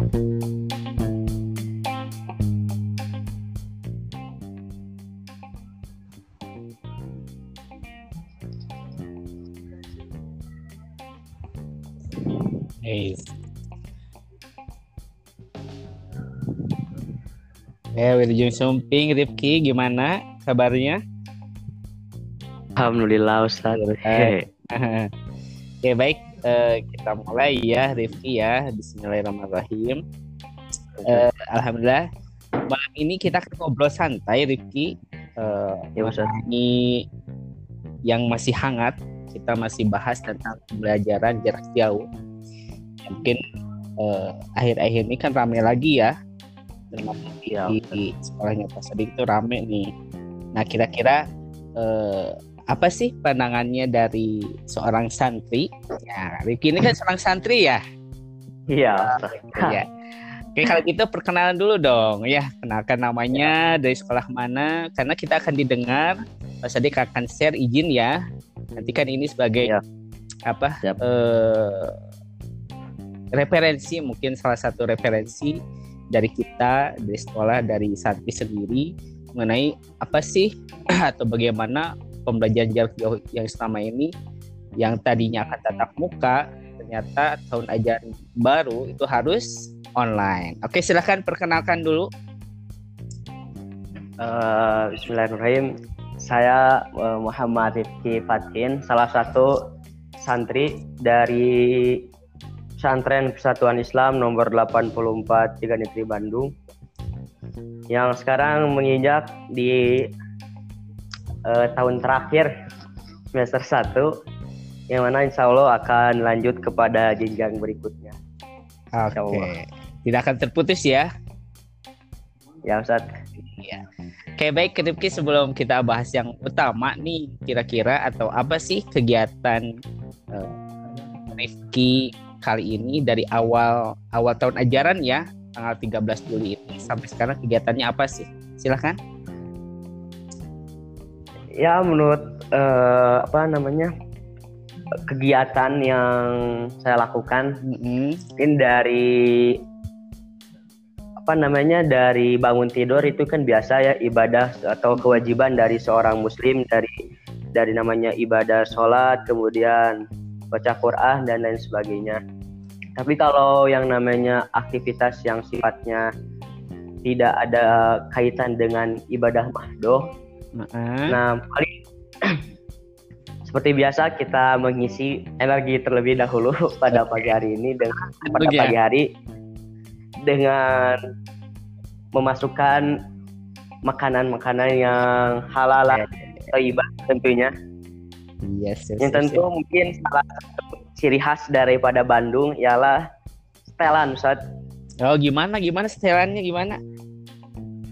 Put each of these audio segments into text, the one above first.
Hey. Ya, Wilujeng Sumping, Rifki, gimana kabarnya? Alhamdulillah Ustaz. Eh. Oke, baik. Eh, kita mulai ya, Rifki ya. Bismillahirrahmanirrahim. Eh, Alhamdulillah. Malam ini kita akan ngobrol santai, Rifki. Eh, Ya ini yang masih hangat. Kita masih bahas tentang pembelajaran jarak jauh. Mungkin eh, akhir-akhir ini kan rame lagi ya. Termasuk di, Ya, di sekolahnya Pak Sadik itu rame nih. Nah, kira-kira apa sih pandangannya dari seorang santri? Ya, Rifki ini kan seorang santri ya. Iya. Ustaz. ya. Oke, kalau gitu perkenalan dulu dong ya. Kenalkan namanya dari sekolah mana karena kita akan didengar. Mas Adik akan share izin ya. Nanti kan ini sebagai Ya. apa? Siap. eh, referensi mungkin salah satu referensi dari kita dari sekolah dari santri sendiri mengenai apa sih atau bagaimana pembelajaran jarak jauh yang selama ini yang tadinya akan tatap muka ternyata tahun ajaran baru itu harus online. Oke, silahkan perkenalkan dulu. Eh, Bismillahirrahmanirrahim. Saya eh, Muhammad Rifki Fatin, salah satu santri dari Pesantren Persatuan Islam nomor 84 Tiga Negeri Bandung yang sekarang menginjak di eh, tahun terakhir semester 1 yang mana insya Allah akan lanjut kepada jenjang berikutnya. Oke. Allah. Tidak akan terputus ya. Ya Ustaz. Iya. Oke, baik Rifki sebelum kita bahas yang utama nih kira-kira atau apa sih kegiatan eh, Rifki kali ini dari awal awal tahun ajaran ya tanggal 13 Juli ini sampai sekarang kegiatannya apa sih? Silahkan. Ya menurut eh, apa namanya kegiatan yang saya lakukan mungkin dari apa namanya dari bangun tidur itu kan biasa ya ibadah atau kewajiban dari seorang muslim dari dari namanya ibadah sholat kemudian baca Quran dan lain sebagainya. Tapi kalau yang namanya aktivitas yang sifatnya tidak ada kaitan dengan ibadah mahdoh Heeh. Nah, paling seperti biasa kita mengisi energi terlebih dahulu pada pagi hari ini dengan pada pagi hari dengan memasukkan makanan-makanan yang halal ibadah tentunya. Yes, yes, Yang yes, tentu mungkin salah satu ciri khas daripada Bandung ialah setelan, Ustaz. yes. Oh, gimana gimana setelannya gimana?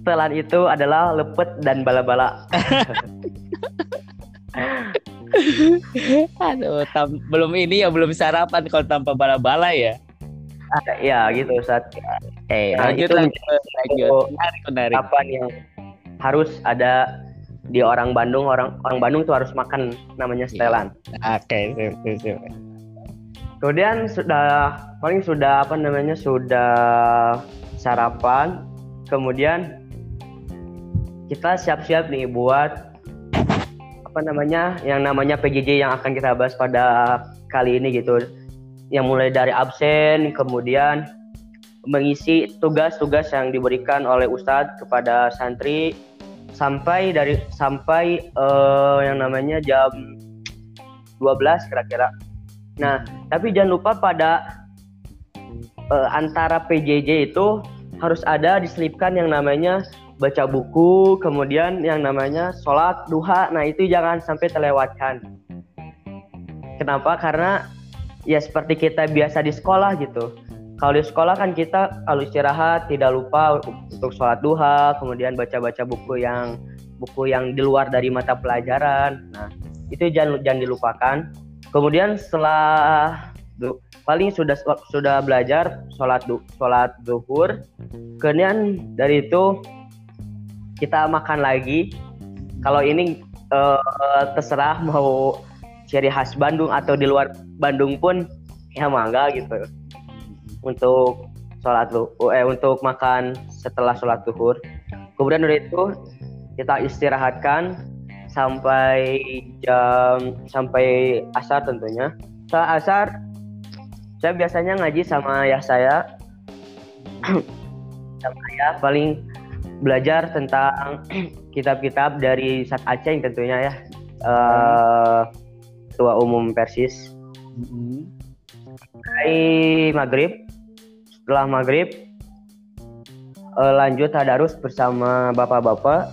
Setelan itu adalah lepet dan bala-bala. Aduh, tam- belum ini ya belum sarapan kalau tanpa bala-bala ya. Ah, ya, gitu, Ustaz. Eh, Nah, lanjut itu lanjut lanjut. Menarik, menarik. apa yang harus ada di orang Bandung orang orang Bandung tuh harus makan namanya setelan. Oke, sip. Kemudian sudah paling sudah apa namanya sudah sarapan, kemudian kita siap-siap nih buat apa namanya yang namanya PJJ yang akan kita bahas pada kali ini gitu. Yang mulai dari absen, kemudian mengisi tugas-tugas yang diberikan oleh Ustadz kepada santri sampai dari sampai eh, yang namanya jam 12 kira-kira. Nah, tapi jangan lupa pada eh, antara PJJ itu harus ada diselipkan yang namanya baca buku, kemudian yang namanya sholat duha. Nah, itu jangan sampai terlewatkan. Kenapa? Karena ya seperti kita biasa di sekolah gitu. Kalau di sekolah kan kita kalau istirahat tidak lupa untuk sholat duha, kemudian baca-baca buku yang buku yang di luar dari mata pelajaran. Nah, itu jangan jangan dilupakan. Kemudian setelah paling sudah sudah belajar sholat du, sholat duhur, kemudian dari itu kita makan lagi. Kalau ini eh, terserah mau ciri khas Bandung atau di luar Bandung pun ya mangga gitu. Untuk sholat eh untuk makan setelah sholat duhur. Kemudian dari itu kita istirahatkan sampai jam sampai asar tentunya. Setelah asar saya biasanya ngaji sama ayah saya. Sama ayah paling belajar tentang kitab-kitab dari Sat Aceh tentunya ya. Uh, umum Persis. Hari maghrib. Setelah maghrib uh, lanjut tadarus bersama bapak-bapak.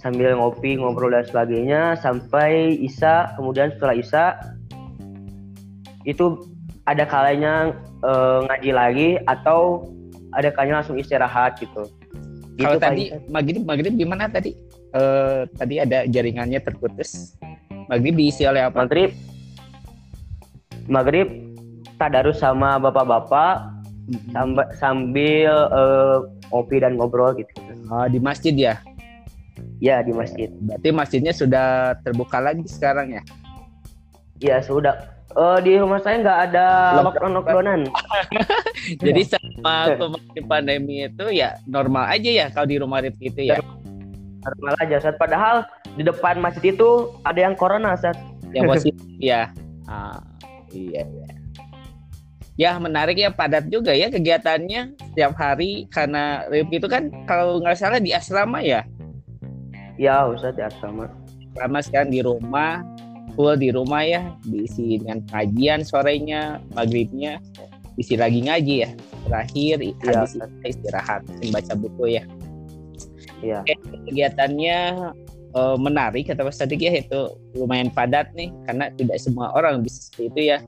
Sambil ngopi ngobrol dan sebagainya. Sampai Isa kemudian setelah Isa itu ada kalanya uh, ngaji lagi atau ada kalanya langsung istirahat gitu. Kalau gitu, tadi maghrib maghrib gimana tadi? Uh, tadi ada jaringannya terputus. Maghrib diisi oleh apa? Maghrib maghrib tadarus sama bapak-bapak sambil, sambil uh, ngopi dan ngobrol gitu. Oh, di masjid ya? Ya di masjid. Berarti masjidnya sudah terbuka lagi sekarang ya? Ya sudah. Uh, di rumah saya nggak ada lockdown lockdownan. Jadi sama kemarin pandemi itu ya normal aja ya kalau di rumah Rifki itu ya. Normal aja saat padahal di depan masjid itu ada yang corona saat. Yang positif ya. Ah, iya iya. Ya menarik ya padat juga ya kegiatannya setiap hari. Karena Rifki itu kan kalau nggak salah di asrama ya? Ya usah di asrama. Asrama sekarang di rumah full di rumah ya. Diisi dengan kajian sorenya maghribnya isi lagi ngaji ya. Terakhir ya. habis istirahat baca buku ya. Ya kegiatannya uh, menarik kata Mas Sadik ya itu lumayan padat nih karena tidak semua orang bisa seperti itu ya.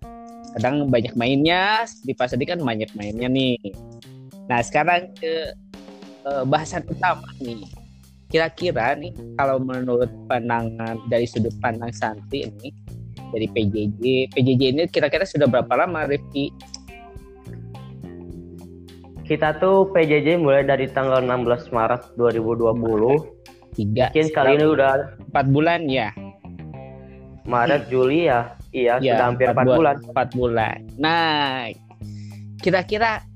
Kadang banyak mainnya di pas tadi kan banyak mainnya nih. Nah sekarang ke uh, bahasan utama nih. Kira-kira nih kalau menurut pandangan dari sudut pandang Santi ini dari PJJ PJJ ini kira-kira sudah berapa lama Rifki kita tuh PJJ mulai dari tanggal 16 Maret 2020 tiga mungkin kali ini udah empat bulan ya Maret hmm. Juli ya Iya, ya, sudah hampir 4, 4 bulan. 4 bulan. Nah, kira-kira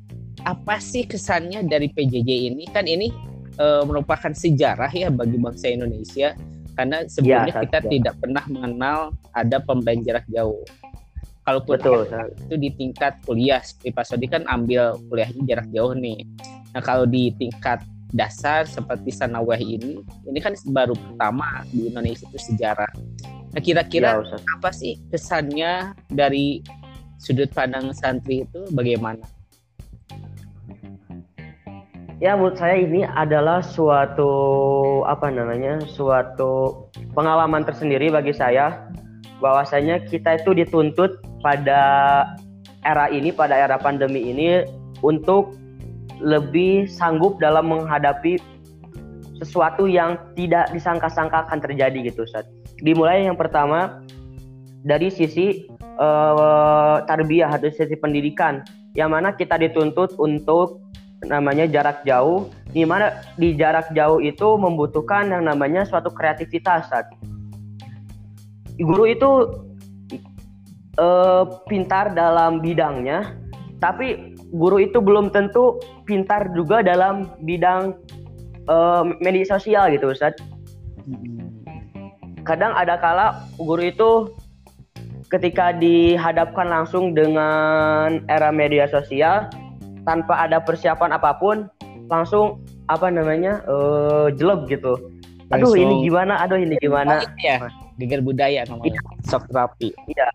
apa sih kesannya dari PJJ ini? Kan ini e, merupakan sejarah ya bagi bangsa Indonesia karena sebelumnya ya, kita ya. tidak pernah mengenal ada pembelajaran jarak jauh. Kalau Betul, itu di tingkat kuliah, seperti Pak Sodi kan ambil kuliahnya jarak jauh nih. Nah, kalau di tingkat dasar seperti Sanawah ini, ini kan baru pertama di Indonesia itu sejarah. Nah, kira-kira ya, apa sih kesannya dari sudut pandang santri itu bagaimana? Ya, menurut saya ini adalah suatu apa namanya? suatu pengalaman tersendiri bagi saya bahwasanya kita itu dituntut pada era ini, pada era pandemi ini untuk lebih sanggup dalam menghadapi sesuatu yang tidak disangka-sangka akan terjadi gitu Ustaz. Dimulai yang pertama dari sisi uh, tarbiyah atau sisi pendidikan yang mana kita dituntut untuk namanya jarak jauh di mana di jarak jauh itu membutuhkan yang namanya suatu kreativitas saat guru itu uh, pintar dalam bidangnya tapi guru itu belum tentu pintar juga dalam bidang uh, media sosial gitu Ustaz. Kadang ada kala guru itu ketika dihadapkan langsung dengan era media sosial tanpa ada persiapan apa pun langsung apa namanya uh, jelek gitu. Aduh langsung, ini gimana? Aduh ini gimana? Ya geger budaya namanya iya. sok terapi iya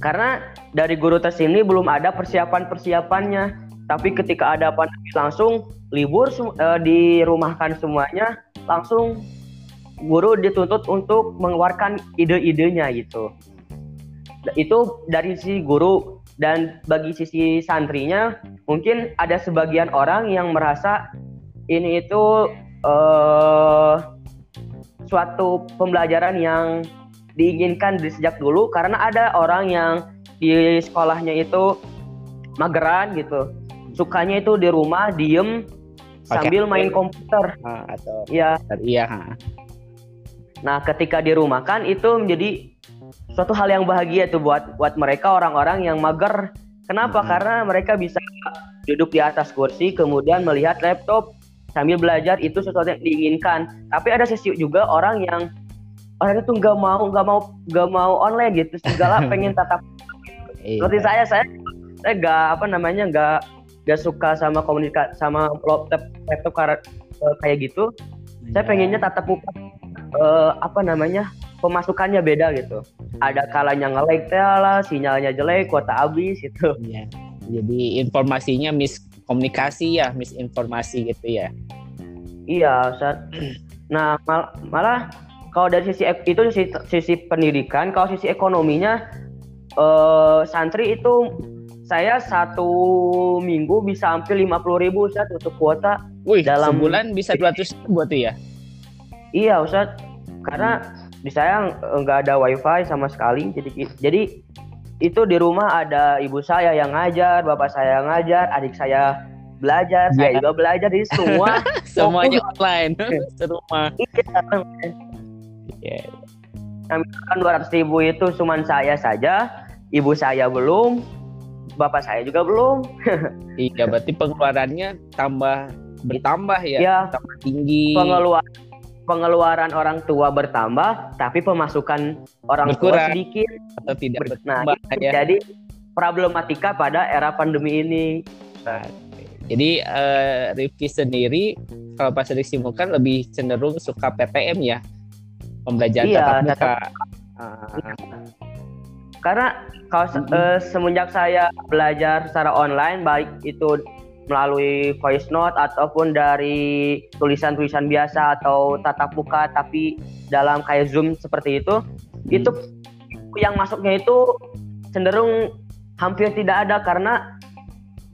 karena dari guru tes ini belum ada persiapan persiapannya tapi ketika ada pandemi langsung libur uh, dirumahkan semuanya langsung guru dituntut untuk mengeluarkan ide-idenya gitu. Itu dari sisi guru dan bagi sisi santrinya mungkin ada sebagian orang yang merasa ini itu uh, suatu pembelajaran yang diinginkan dari sejak dulu karena ada orang yang di sekolahnya itu mageran gitu. Sukanya itu di rumah diem sambil main komputer. Ah, atau ya iya Nah, ketika dirumahkan itu menjadi suatu hal yang bahagia tuh buat buat mereka orang-orang yang mager. Kenapa? Hmm. Karena mereka bisa duduk di atas kursi kemudian melihat laptop sambil belajar itu sesuatu yang diinginkan. Tapi ada sisi juga orang yang orang itu nggak mau nggak mau nggak mau online gitu segala pengen tatap Iya. seperti saya saya saya nggak apa namanya nggak nggak suka sama komunikasi sama laptop laptop eh, kayak gitu saya Iya. pengennya tatap muka eh, apa namanya pemasukannya beda gitu ada kalanya nge-lag lah sinyalnya jelek kuota habis gitu Iya. Jadi informasinya miskomunikasi ya, misinformasi gitu ya. iya Ustaz. nah mal- malah kalau dari sisi itu sisi, sisi pendidikan kalau sisi ekonominya eh, santri itu saya satu minggu bisa hampir lima puluh ribu Ustaz untuk kuota Wih, Dalam- sebulan bisa 200 ribu tuh ya? Iya Ustaz, karena di saya nggak ada wifi sama sekali, jadi jadi itu di rumah ada ibu saya yang ngajar, bapak saya yang ngajar, adik saya belajar, saya Iya. juga belajar, jadi semua Semuanya online, serumah. Iya. kan 200 ribu itu cuman saya saja, ibu saya belum, bapak saya juga belum. Iya, berarti pengeluarannya tambah bertambah ya, Ya tambah tinggi. pengeluaran pengeluaran orang tua bertambah, tapi pemasukan orang tua Berkurang. sedikit. atau tidak Nah, bertambah itu ya. jadi problematika pada era pandemi ini. Jadi eh, Rifki sendiri kalau pas disimpulkan lebih cenderung suka PTM ya, pembelajaran Iya, tatap muka. tatap- Ah, Karena kalau eh, semenjak saya belajar secara online baik itu melalui voice note ataupun dari tulisan-tulisan biasa atau tatap muka tapi dalam kayak Zoom seperti itu, Hmm. itu yang masuknya itu cenderung hampir tidak ada karena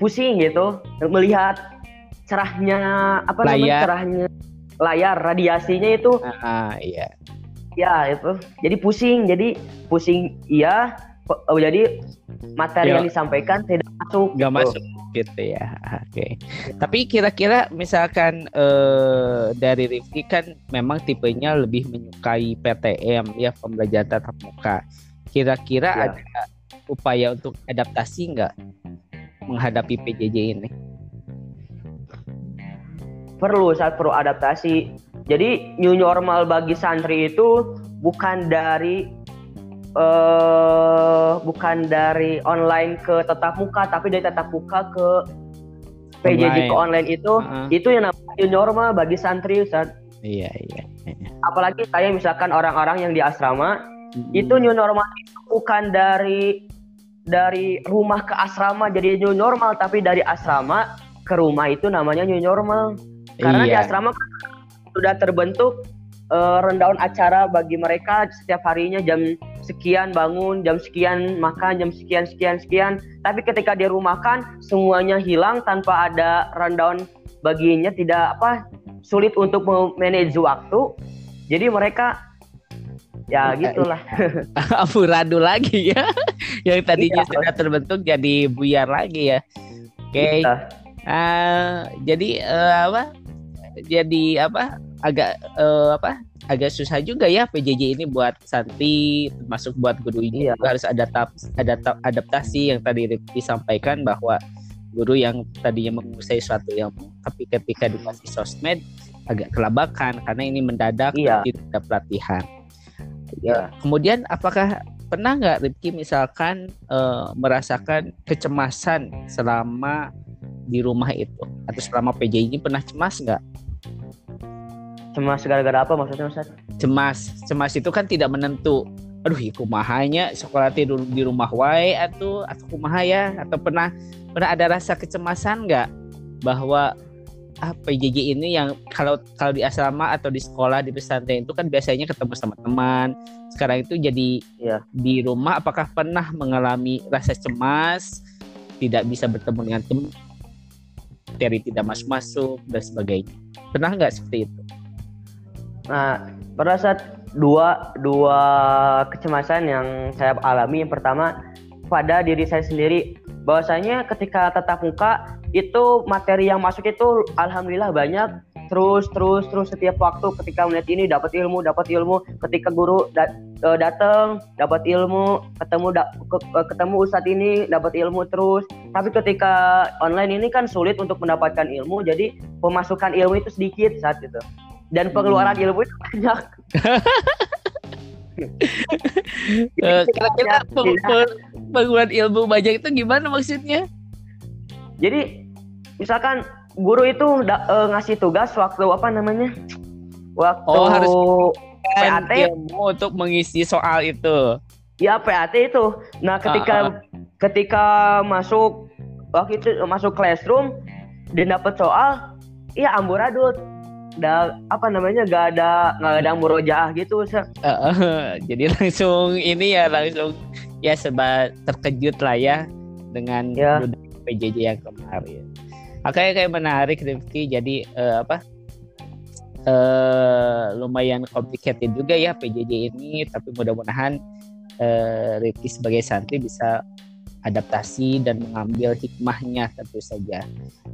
pusing gitu melihat cerahnya apa namanya Layar. cerahnya layar radiasinya itu ah, iya. Ya itu. Jadi pusing. Jadi pusing iya. Oh, jadi materi Ya. yang disampaikan tidak masuk. nggak gitu. masuk gitu ya. Oke. Tapi kira-kira misalkan eh, dari Rifki kan memang tipenya lebih menyukai PTM ya pembelajaran tatap muka. Kira-kira Ya. ada upaya untuk adaptasi nggak menghadapi PJJ ini? Perlu saat perlu adaptasi. Jadi new normal bagi santri itu bukan dari eh bukan dari online ke tatap muka, tapi dari tatap muka ke PJJ ke online itu Heeh. itu yang namanya new normal bagi santri Ustaz. Iya iya. iya. Apalagi saya misalkan orang-orang yang di asrama Hmm. itu new normal itu bukan dari dari rumah ke asrama jadi new normal tapi dari asrama ke rumah itu namanya new normal karena di Iya. asrama kan sudah terbentuk eh, rundown acara bagi mereka setiap harinya jam sekian bangun jam sekian makan jam sekian sekian sekian. Tapi ketika di rumah kan semuanya hilang tanpa ada rundown baginya tidak apa sulit untuk manage waktu. Jadi mereka ya Iya, gitulah amburadul lagi ya. Yang tadinya Iya. sudah terbentuk jadi buyar lagi ya. Oke. Iya. Ah, jadi eh, apa? Jadi apa agak eh, apa agak susah juga ya PJJ ini buat santri termasuk buat guru ini Iya. harus adaptasi adaptasi yang tadi Rifki sampaikan bahwa guru yang tadinya menguasai suatu ilmu tapi ketika dikasih sosmed agak kelabakan karena ini mendadak Iya. tidak ada pelatihan. Iya. Kemudian apakah pernah nggak Rifki misalkan eh, merasakan kecemasan selama di rumah itu atau selama PJ ini pernah cemas nggak? Cemas gara-gara apa maksudnya Ustaz? Cemas, cemas itu kan tidak menentu. Aduh, ya kumahanya sekolah tidur di rumah wae atau atau kumaha ya atau pernah pernah ada rasa kecemasan nggak bahwa ah, PJJ ini yang kalau kalau di asrama atau di sekolah di pesantren itu kan biasanya ketemu sama teman. Sekarang itu jadi Iya. di rumah apakah pernah mengalami rasa cemas, tidak bisa bertemu dengan teman, materi tidak masuk-masuk dan sebagainya. Pernah nggak seperti itu? Nah, pada saat dua dua kecemasan yang saya alami. Yang pertama pada diri saya sendiri. Bahwasanya ketika tatap muka itu materi yang masuk itu alhamdulillah banyak. Terus terus terus setiap waktu ketika melihat ini dapat ilmu dapat ilmu. Ketika guru dat uh, datang dapat ilmu. Ketemu da ke ketemu ustadz ini dapat ilmu terus. Tapi ketika online ini kan sulit untuk mendapatkan ilmu. Jadi pemasukan ilmu itu sedikit saat itu dan pengeluaran hmm. ilmu itu banyak uh, kira-kira pengeluaran ilmu banyak itu gimana maksudnya jadi misalkan guru itu da, uh, ngasih tugas waktu apa namanya? Waktu oh, harus PAT untuk mengisi soal itu. Ya PAT itu. Nah ketika uh, uh. ketika masuk waktu itu masuk classroom dan dapat soal, iya amburadul. Da, apa namanya gak ada gak ada murojaah gitu uh, uh, jadi langsung ini ya langsung ya sebab terkejut lah ya dengan ya. PJJ yang kemarin. Oke, kayak menarik Rifki. Jadi uh, apa? Uh, lumayan complicated juga ya PJJ ini, tapi mudah-mudahan uh, Rifki sebagai santri bisa adaptasi dan mengambil hikmahnya tentu saja.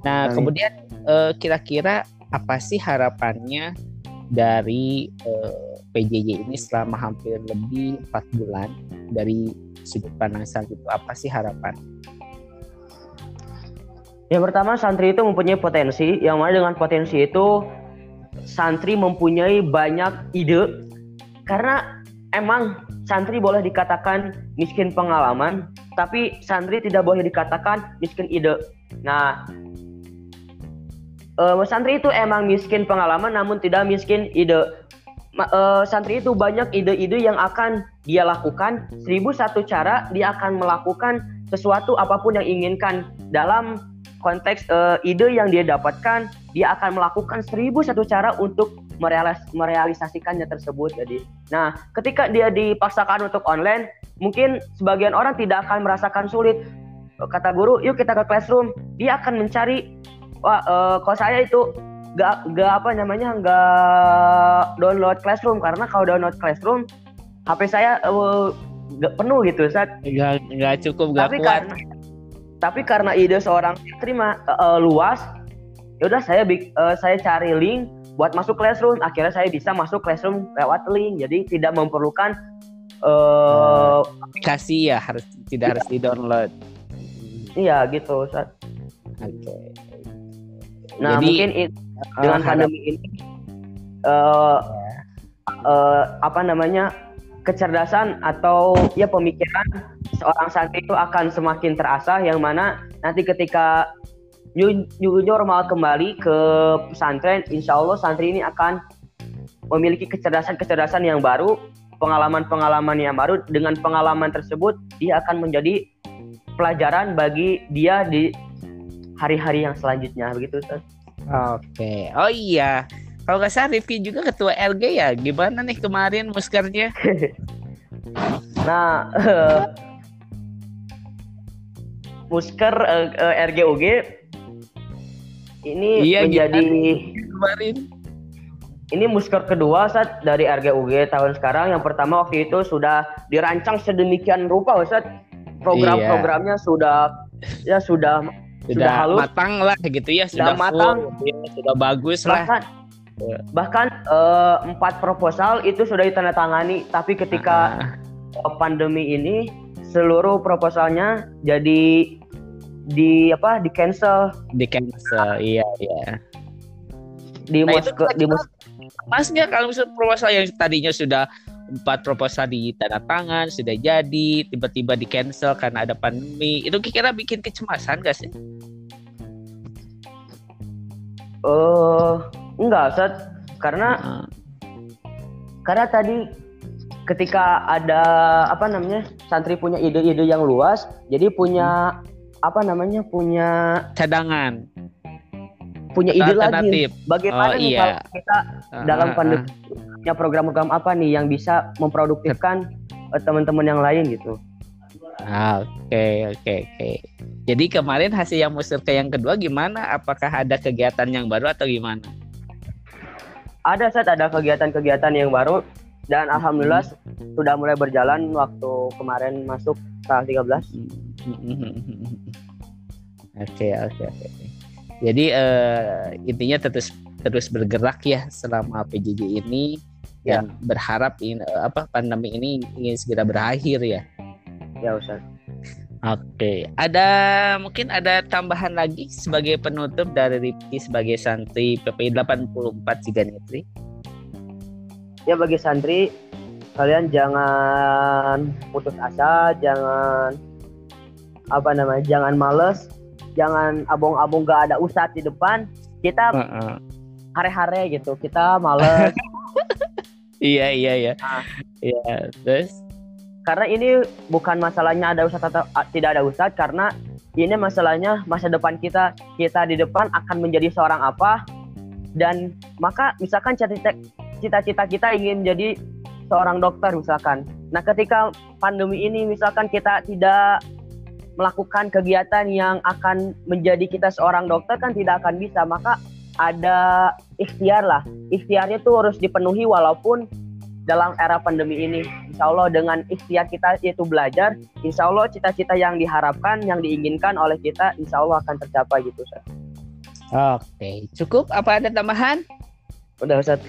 Nah, Amin. kemudian uh, kira-kira apa sih harapannya dari uh, PJJ ini selama hampir lebih empat bulan dari sudut pandang santri itu apa sih harapan? Yang pertama santri itu mempunyai potensi, yang mana dengan potensi itu santri mempunyai banyak ide karena emang santri boleh dikatakan miskin pengalaman, tapi santri tidak boleh dikatakan miskin ide. Nah, uh, santri itu emang miskin pengalaman namun tidak miskin ide. uh, santri itu banyak ide-ide yang akan dia lakukan. Seribu satu cara dia akan melakukan sesuatu apa pun yang inginkan dalam konteks uh, ide yang dia dapatkan, dia akan melakukan seribu satu cara untuk merealis merealisasikannya tersebut. Jadi, nah ketika dia dipaksakan untuk online, mungkin sebagian orang tidak akan merasakan sulit. Kata guru, yuk kita ke classroom. Dia akan mencari, wah uh, kalau saya itu gak, gak apa namanya gak download classroom. Karena kalau download classroom HP saya uh, gak penuh gitu saat gak, gak cukup gak Tapi kuat. karena, tapi karena ide seorang terima uh, luas ya udah saya uh, saya cari link buat masuk classroom. Akhirnya saya bisa masuk classroom lewat link. Jadi tidak memerlukan uh, aplikasi ya harus tidak harus di download iya gitu Ustaz. oke. okay. Nah jadi, mungkin it, dengan uh, pandemi ini uh, uh, apa namanya kecerdasan atau ya pemikiran seorang santri itu akan semakin terasa yang mana nanti ketika new, new normal kembali ke pesantren insya Allah santri ini akan memiliki kecerdasan-kecerdasan yang baru pengalaman-pengalaman yang baru. Dengan pengalaman tersebut dia akan menjadi pelajaran bagi dia di hari-hari yang selanjutnya begitu Ustaz. Oke, oh iya kalau nggak salah Rifki juga ketua LG ya. Gimana nih kemarin muskernya? nah, uh, musker uh, uh, RGUG ini iya, menjadi kemarin. Ini musker kedua saat dari RGUG tahun sekarang. Yang pertama waktu itu sudah dirancang sedemikian rupa Ustaz. Program-programnya iya. sudah ya sudah sudah, sudah halus. matang lah gitu ya sudah, sudah matang. full, ya, sudah bagus bahkan, lah. Bahkan uh, empat proposal itu sudah ditandatangani, tapi ketika uh. pandemi ini seluruh proposalnya jadi di apa di cancel. Di cancel iya iya. Di nah, Moskow di Mos masnya kalau misalnya proposal yang tadinya sudah empat proposal di tanda tangan sudah jadi tiba-tiba di cancel karena ada pandemi itu kira-kira bikin kecemasan gak sih? Eh uh, Enggak, Ustaz. Karena uh. karena tadi ketika ada apa namanya? santri punya ide-ide yang luas, jadi punya hmm. apa namanya? punya cadangan. Punya ide lagi. Bagaimana oh, nih iya. kalau kita uh, dalam pandemi uh. program-program apa nih yang bisa memproduktifkan uh, teman-teman yang lain gitu. Ah, oke oke oke. Jadi kemarin hasil yang musir ke yang kedua gimana? Apakah ada kegiatan yang baru atau gimana? ada saat ada kegiatan-kegiatan yang baru dan alhamdulillah sudah mulai berjalan waktu kemarin masuk tanggal 13. Oke, oke, oke. Jadi uh, intinya tetap terus bergerak ya selama PJJ ini Ya. dan berharap in, apa pandemi ini ingin segera berakhir ya. Ya Ustaz. Oke, ada mungkin ada tambahan lagi sebagai penutup dari Rifki sebagai santri PPI 84 Ciganitri. Ya bagi santri kalian jangan putus asa, jangan apa namanya, jangan males, jangan abong-abong gak ada ustadz di depan. Kita hare-hare gitu, kita males. Iya iya iya. Ah. Iya, terus karena ini bukan masalahnya ada ustadz atau a- tidak ada ustadz, karena ini masalahnya masa depan kita. Kita di depan akan menjadi seorang apa dan maka misalkan cita-cita cita-cita kita ingin jadi seorang dokter misalkan. Nah, ketika pandemi ini misalkan kita tidak melakukan kegiatan yang akan menjadi kita seorang dokter kan tidak akan bisa, maka ada ikhtiar lah. Ikhtiarnya tuh harus dipenuhi walaupun dalam era pandemi ini. Insya Allah dengan ikhtiar kita yaitu belajar, insya Allah cita-cita yang diharapkan, yang diinginkan oleh kita, insya Allah akan tercapai gitu. Ustaz. Oke, cukup apa ada tambahan? Udah Ustaz.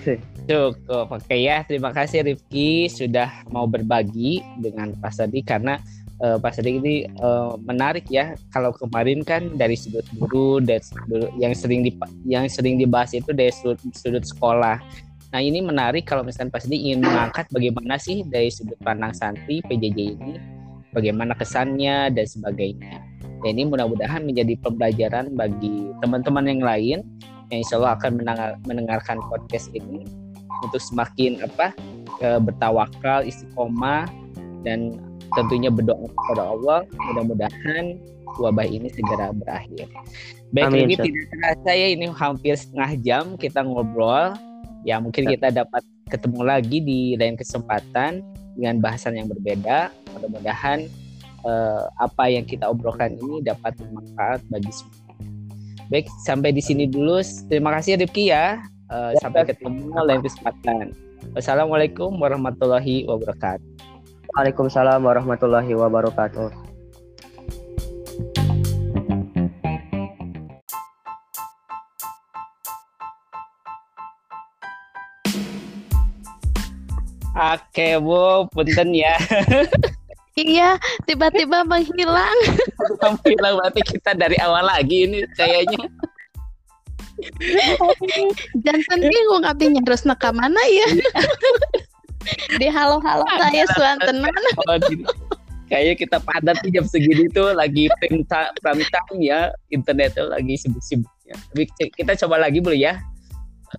Cukup. Oke ya, terima kasih Rifki sudah mau berbagi dengan Pak Sadi karena eh, Pak Sadi ini eh, menarik ya. Kalau kemarin kan dari sudut guru dan yang sering dipa- yang sering dibahas itu dari sudut, sudut sekolah. Nah ini menarik kalau misalkan Pak Sadi ingin mengangkat bagaimana sih dari sudut pandang santri PJJ ini, bagaimana kesannya dan sebagainya. Dan ini mudah-mudahan menjadi pembelajaran bagi teman-teman yang lain yang insya Allah akan mendengar- mendengarkan podcast ini untuk semakin apa eh, bertawakal istiqomah dan tentunya berdoa kepada Allah mudah-mudahan wabah ini segera berakhir. Baik Amin, ini tidak terasa ya ini hampir setengah jam kita ngobrol. Ya mungkin kita dapat ketemu lagi di lain kesempatan dengan bahasan yang berbeda. Mudah-mudahan eh, apa yang kita obrolkan ini dapat bermanfaat bagi semua. Baik, sampai di sini dulu. Terima kasih Rifki ya. Eh, Ya, sampai ketemu lain kesempatan. Wassalamualaikum warahmatullahi wabarakatuh. Waalaikumsalam warahmatullahi wabarakatuh. Oke Bu, punten ya. Iya, tiba-tiba menghilang. Kamu bilang berarti kita dari awal lagi ini kayaknya. Jangan bingung apinya harus neka mana ya. Di halo-halo saya suan tenan. Kayaknya kita padat nih jam segini tuh lagi prime time ya internet tuh lagi sibuk-sibuknya. Tapi kita coba lagi dulu ya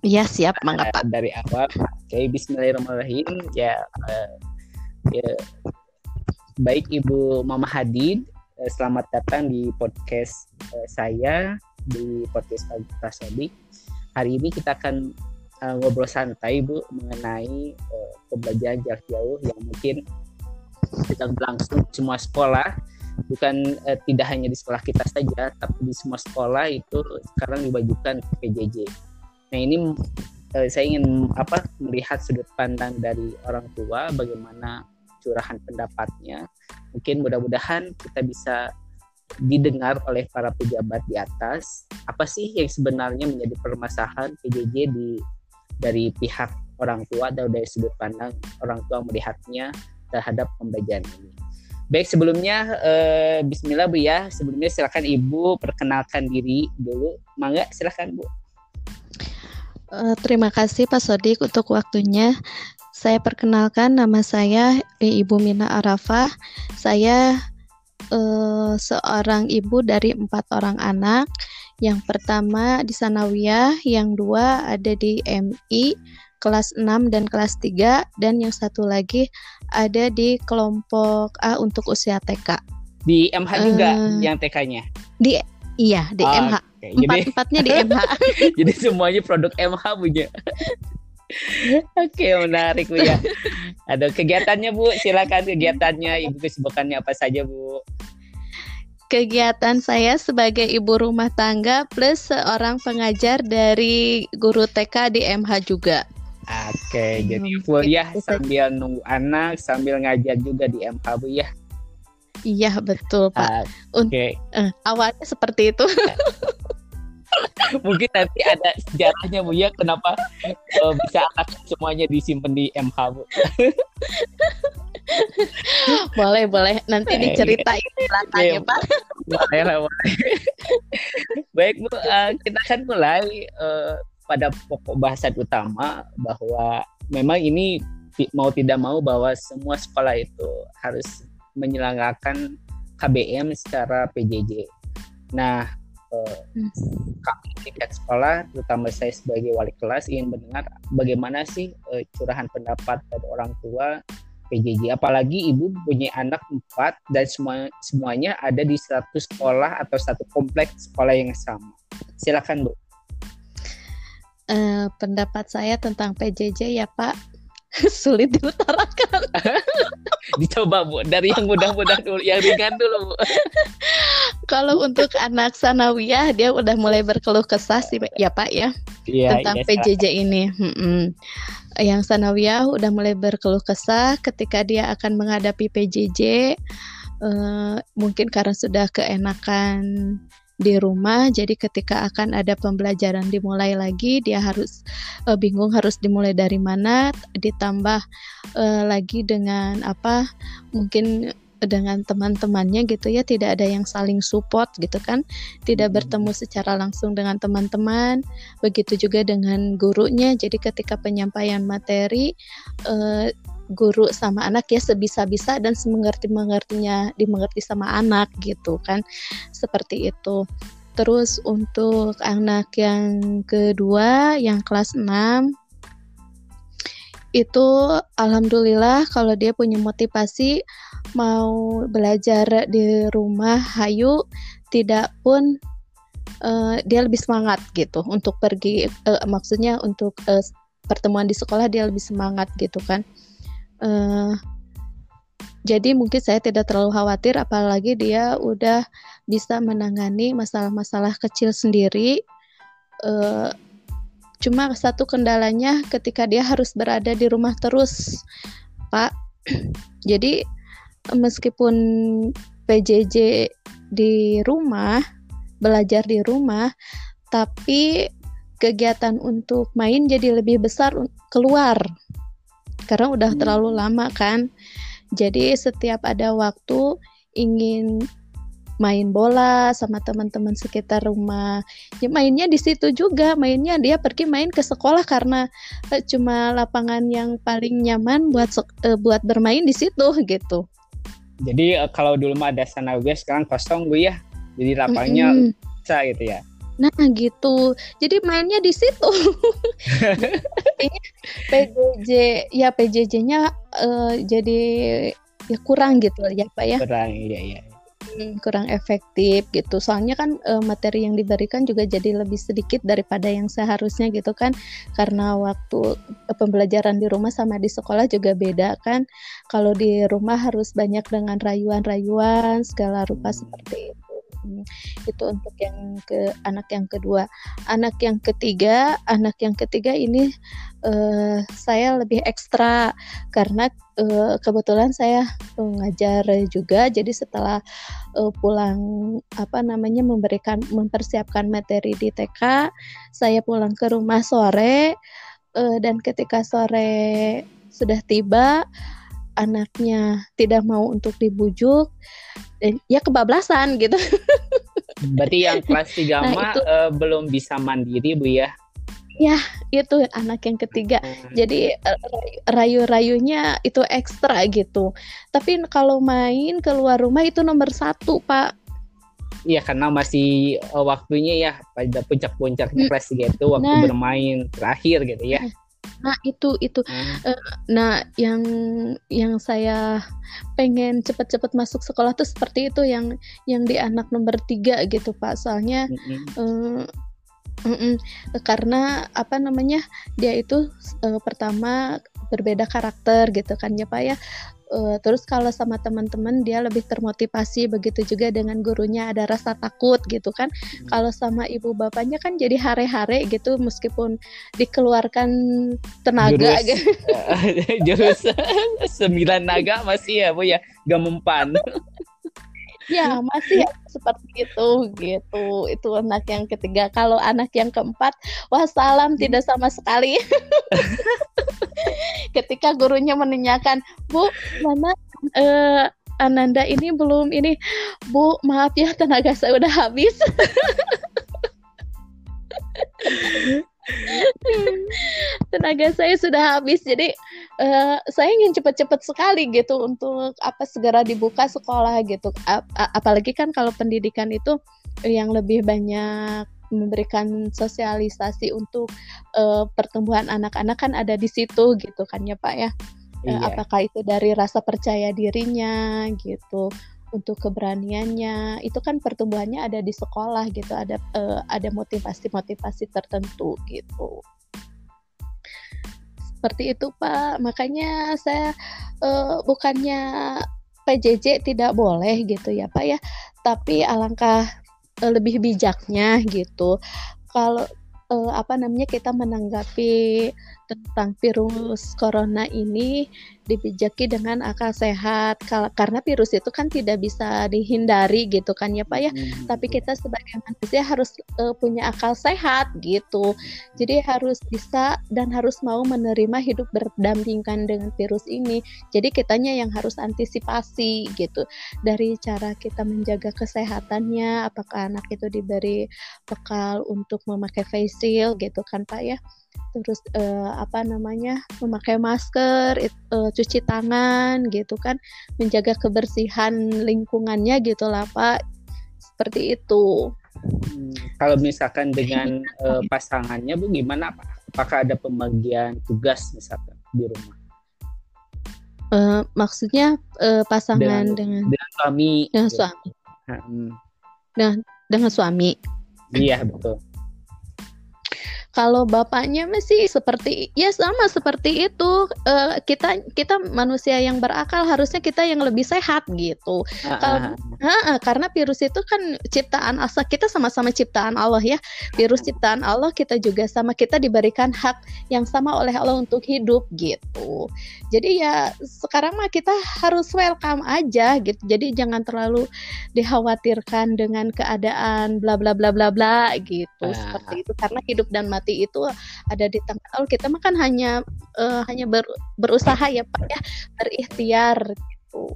Iya siap, mangga eh, Pak. dari awal. Oke, Bismillahirrahmanirrahim. Ya, eh, ya. baik Ibu Mama Hadid, eh, selamat datang di podcast eh, saya di podcast Pagi Prasodik. Hari ini kita akan eh, ngobrol santai Bu mengenai eh, pembelajaran jarak jauh yang mungkin sedang berlangsung semua sekolah bukan eh, tidak hanya di sekolah kita saja tapi di semua sekolah itu sekarang diwajibkan PJJ. Nah ini eh, saya ingin apa melihat sudut pandang dari orang tua bagaimana curahan pendapatnya. Mungkin mudah-mudahan kita bisa didengar oleh para pejabat di atas. Apa sih yang sebenarnya menjadi permasalahan PJJ di dari pihak orang tua atau dari sudut pandang orang tua melihatnya terhadap pembelajaran ini. Baik sebelumnya eh, Bismillah Bu ya. Sebelumnya silakan Ibu perkenalkan diri dulu. Mangga silakan Bu. Eh, terima kasih Pak Sodik untuk waktunya. Saya perkenalkan nama saya Ibu Mina Arafah. Saya eh, seorang ibu dari empat orang anak. Yang pertama di Sanawiyah, yang dua ada di MI kelas 6 dan kelas 3 dan yang satu lagi ada di kelompok A untuk usia TK. Di MH juga Eh, yang TK-nya. Iya, di Ah, MH. Jadi Empat-empatnya di MH. jadi semuanya produk MH punya. Oke, menarik Bu ya. Ada kegiatannya Bu, silakan kegiatannya, Ibu kesibukannya apa saja Bu? Kegiatan saya sebagai ibu rumah tangga plus seorang pengajar dari guru TK di MH juga. Oke, Hmm, jadi full ya sambil nunggu anak, sambil ngajar juga di MH Bu ya. Iya betul Pak. Ah, Un- Oke, Eh, awalnya seperti itu. Mungkin nanti ada sejarahnya Bu ya kenapa uh, bisa anak semuanya disimpan di MH Bu. boleh boleh nanti diceritain belakangnya Pak. Boleh lah boleh. Baik Bu, uh, kita akan mulai uh, pada pokok bahasan utama bahwa memang ini mau tidak mau bahwa semua sekolah itu harus menyelenggarakan KBM secara PJJ. Nah, eh, hmm. kami tingkat sekolah, terutama saya sebagai wali kelas ingin mendengar bagaimana sih eh, curahan pendapat dari orang tua PJJ. Apalagi ibu punya anak empat dan semua semuanya ada di satu sekolah atau satu kompleks sekolah yang sama. Silakan bu. Uh, pendapat saya tentang PJJ ya Pak sulit diutarakan. Dicoba Bu, dari yang mudah-mudah dulu, yang ringan dulu Bu. Kalau untuk anak sanawiyah dia udah mulai berkeluh kesah sih ya Pak ya. Iya, tentang iya, PJJ ini. Hmm Yang sanawiyah udah mulai berkeluh kesah ketika dia akan menghadapi PJJ uh, eh, mungkin karena sudah keenakan di rumah jadi ketika akan ada pembelajaran dimulai lagi dia harus uh, bingung harus dimulai dari mana ditambah uh, lagi dengan apa mungkin dengan teman-temannya gitu ya tidak ada yang saling support gitu kan. Tidak hmm. bertemu secara langsung dengan teman-teman begitu juga dengan gurunya. Jadi ketika penyampaian materi uh, guru sama anak ya sebisa-bisa dan semengerti mengertinya dimengerti sama anak gitu kan. Seperti itu. Terus untuk anak yang kedua yang kelas 6 itu alhamdulillah kalau dia punya motivasi mau belajar di rumah hayu tidak pun uh, dia lebih semangat gitu untuk pergi uh, maksudnya untuk uh, pertemuan di sekolah dia lebih semangat gitu kan Uh, jadi mungkin saya tidak terlalu khawatir apalagi dia udah bisa menangani masalah-masalah kecil sendiri. Uh, cuma satu kendalanya ketika dia harus berada di rumah terus, Pak. Jadi meskipun PJJ di rumah, belajar di rumah, tapi kegiatan untuk main jadi lebih besar keluar karena udah hmm. terlalu lama kan. Jadi setiap ada waktu ingin main bola sama teman-teman sekitar rumah. Ya mainnya di situ juga, mainnya dia pergi main ke sekolah karena uh, cuma lapangan yang paling nyaman buat uh, buat bermain di situ gitu. Jadi uh, kalau dulu mah ada sana gue sekarang kosong gue ya. Jadi lapangnya mm -hmm. bisa gitu ya. Nah gitu, jadi mainnya di situ. PJJ ya PJJ-nya uh, eh, jadi ya kurang gitu ya Pak ya. Kurang iya iya. Hmm, kurang efektif gitu. Soalnya kan uh, materi yang diberikan juga jadi lebih sedikit daripada yang seharusnya gitu kan. Karena waktu uh, pembelajaran di rumah sama di sekolah juga beda kan. Kalau di rumah harus banyak dengan rayuan-rayuan segala rupa hmm. seperti itu itu untuk yang ke anak yang kedua anak yang ketiga anak yang ketiga ini uh, saya lebih ekstra karena uh, kebetulan saya mengajar juga jadi setelah uh, pulang apa namanya memberikan mempersiapkan materi di TK saya pulang ke rumah sore uh, dan ketika sore sudah tiba anaknya tidak mau untuk dibujuk dan ya kebablasan gitu. Berarti yang kelas 3 nah, mah itu, uh, belum bisa mandiri Bu ya? Ya, itu anak yang ketiga. Hmm. Jadi rayu-rayunya itu ekstra gitu. Tapi kalau main keluar rumah itu nomor satu, Pak. Iya, karena masih uh, waktunya ya pada puncak-puncaknya hmm. kelas 3 itu waktu nah, bermain terakhir gitu ya. Nah itu itu, hmm. uh, nah yang yang saya pengen cepet-cepet masuk sekolah tuh seperti itu yang yang di anak nomor tiga gitu pak, soalnya hmm. uh, mm -mm, karena apa namanya dia itu uh, pertama berbeda karakter gitu kan ya pak ya. Uh, terus kalau sama teman-teman dia lebih termotivasi begitu juga dengan gurunya ada rasa takut gitu kan. Hmm. kalau sama ibu bapaknya kan jadi hare-hare gitu meskipun dikeluarkan tenaga jurus, gitu. jurus. Sembilan naga masih ya bu ya. Gak mempan ya masih seperti itu gitu. Itu anak yang ketiga. Kalau anak yang keempat wassalam tidak sama sekali. Ketika gurunya menanyakan bu mana uh, Ananda ini belum ini? Bu maaf ya tenaga saya udah habis tenaga saya sudah habis jadi uh, saya ingin cepat-cepat sekali gitu untuk apa segera dibuka sekolah gitu Ap apalagi kan kalau pendidikan itu yang lebih banyak memberikan sosialisasi untuk uh, pertumbuhan anak-anak kan ada di situ gitu kan ya Pak ya eh, iya. apakah itu dari rasa percaya dirinya gitu untuk keberaniannya. Itu kan pertumbuhannya ada di sekolah gitu ada uh, ada motivasi-motivasi tertentu gitu. Seperti itu Pak. Makanya saya uh, bukannya PJJ tidak boleh gitu ya Pak ya. Tapi alangkah uh, lebih bijaknya gitu. Kalau uh, apa namanya kita menanggapi tentang virus corona ini dibijaki dengan akal sehat. Karena virus itu kan tidak bisa dihindari gitu kan ya Pak ya. Hmm. tapi kita sebagai manusia harus uh, punya akal sehat gitu. Jadi harus bisa dan harus mau menerima hidup berdampingan dengan virus ini. Jadi kitanya yang harus antisipasi gitu. Dari cara kita menjaga kesehatannya apakah anak itu diberi bekal untuk memakai face shield gitu kan Pak ya terus uh, apa namanya memakai masker, uh, cuci tangan gitu kan, menjaga kebersihan lingkungannya gitu lah Pak, seperti itu. Hmm, kalau misalkan dengan uh, pasangannya Bu gimana Pak? Apakah ada pembagian tugas misalkan di rumah? Uh, maksudnya uh, pasangan dengan, dengan dengan suami. Dengan ya. suami. Hmm. Dengan dengan suami. Iya betul. Kalau bapaknya masih seperti ya sama seperti itu uh, kita kita manusia yang berakal harusnya kita yang lebih sehat gitu. Uh, Kalau uh, karena virus itu kan ciptaan asal kita sama-sama ciptaan Allah ya. Virus ciptaan Allah kita juga sama kita diberikan hak yang sama oleh Allah untuk hidup gitu. Jadi ya sekarang mah kita harus welcome aja gitu. Jadi jangan terlalu dikhawatirkan dengan keadaan bla bla bla bla bla gitu. Uh. Seperti itu karena hidup dan mati mati itu ada di tangan Allah kita mah kan hanya uh, hanya ber, berusaha ya Pak ya berikhtiar gitu.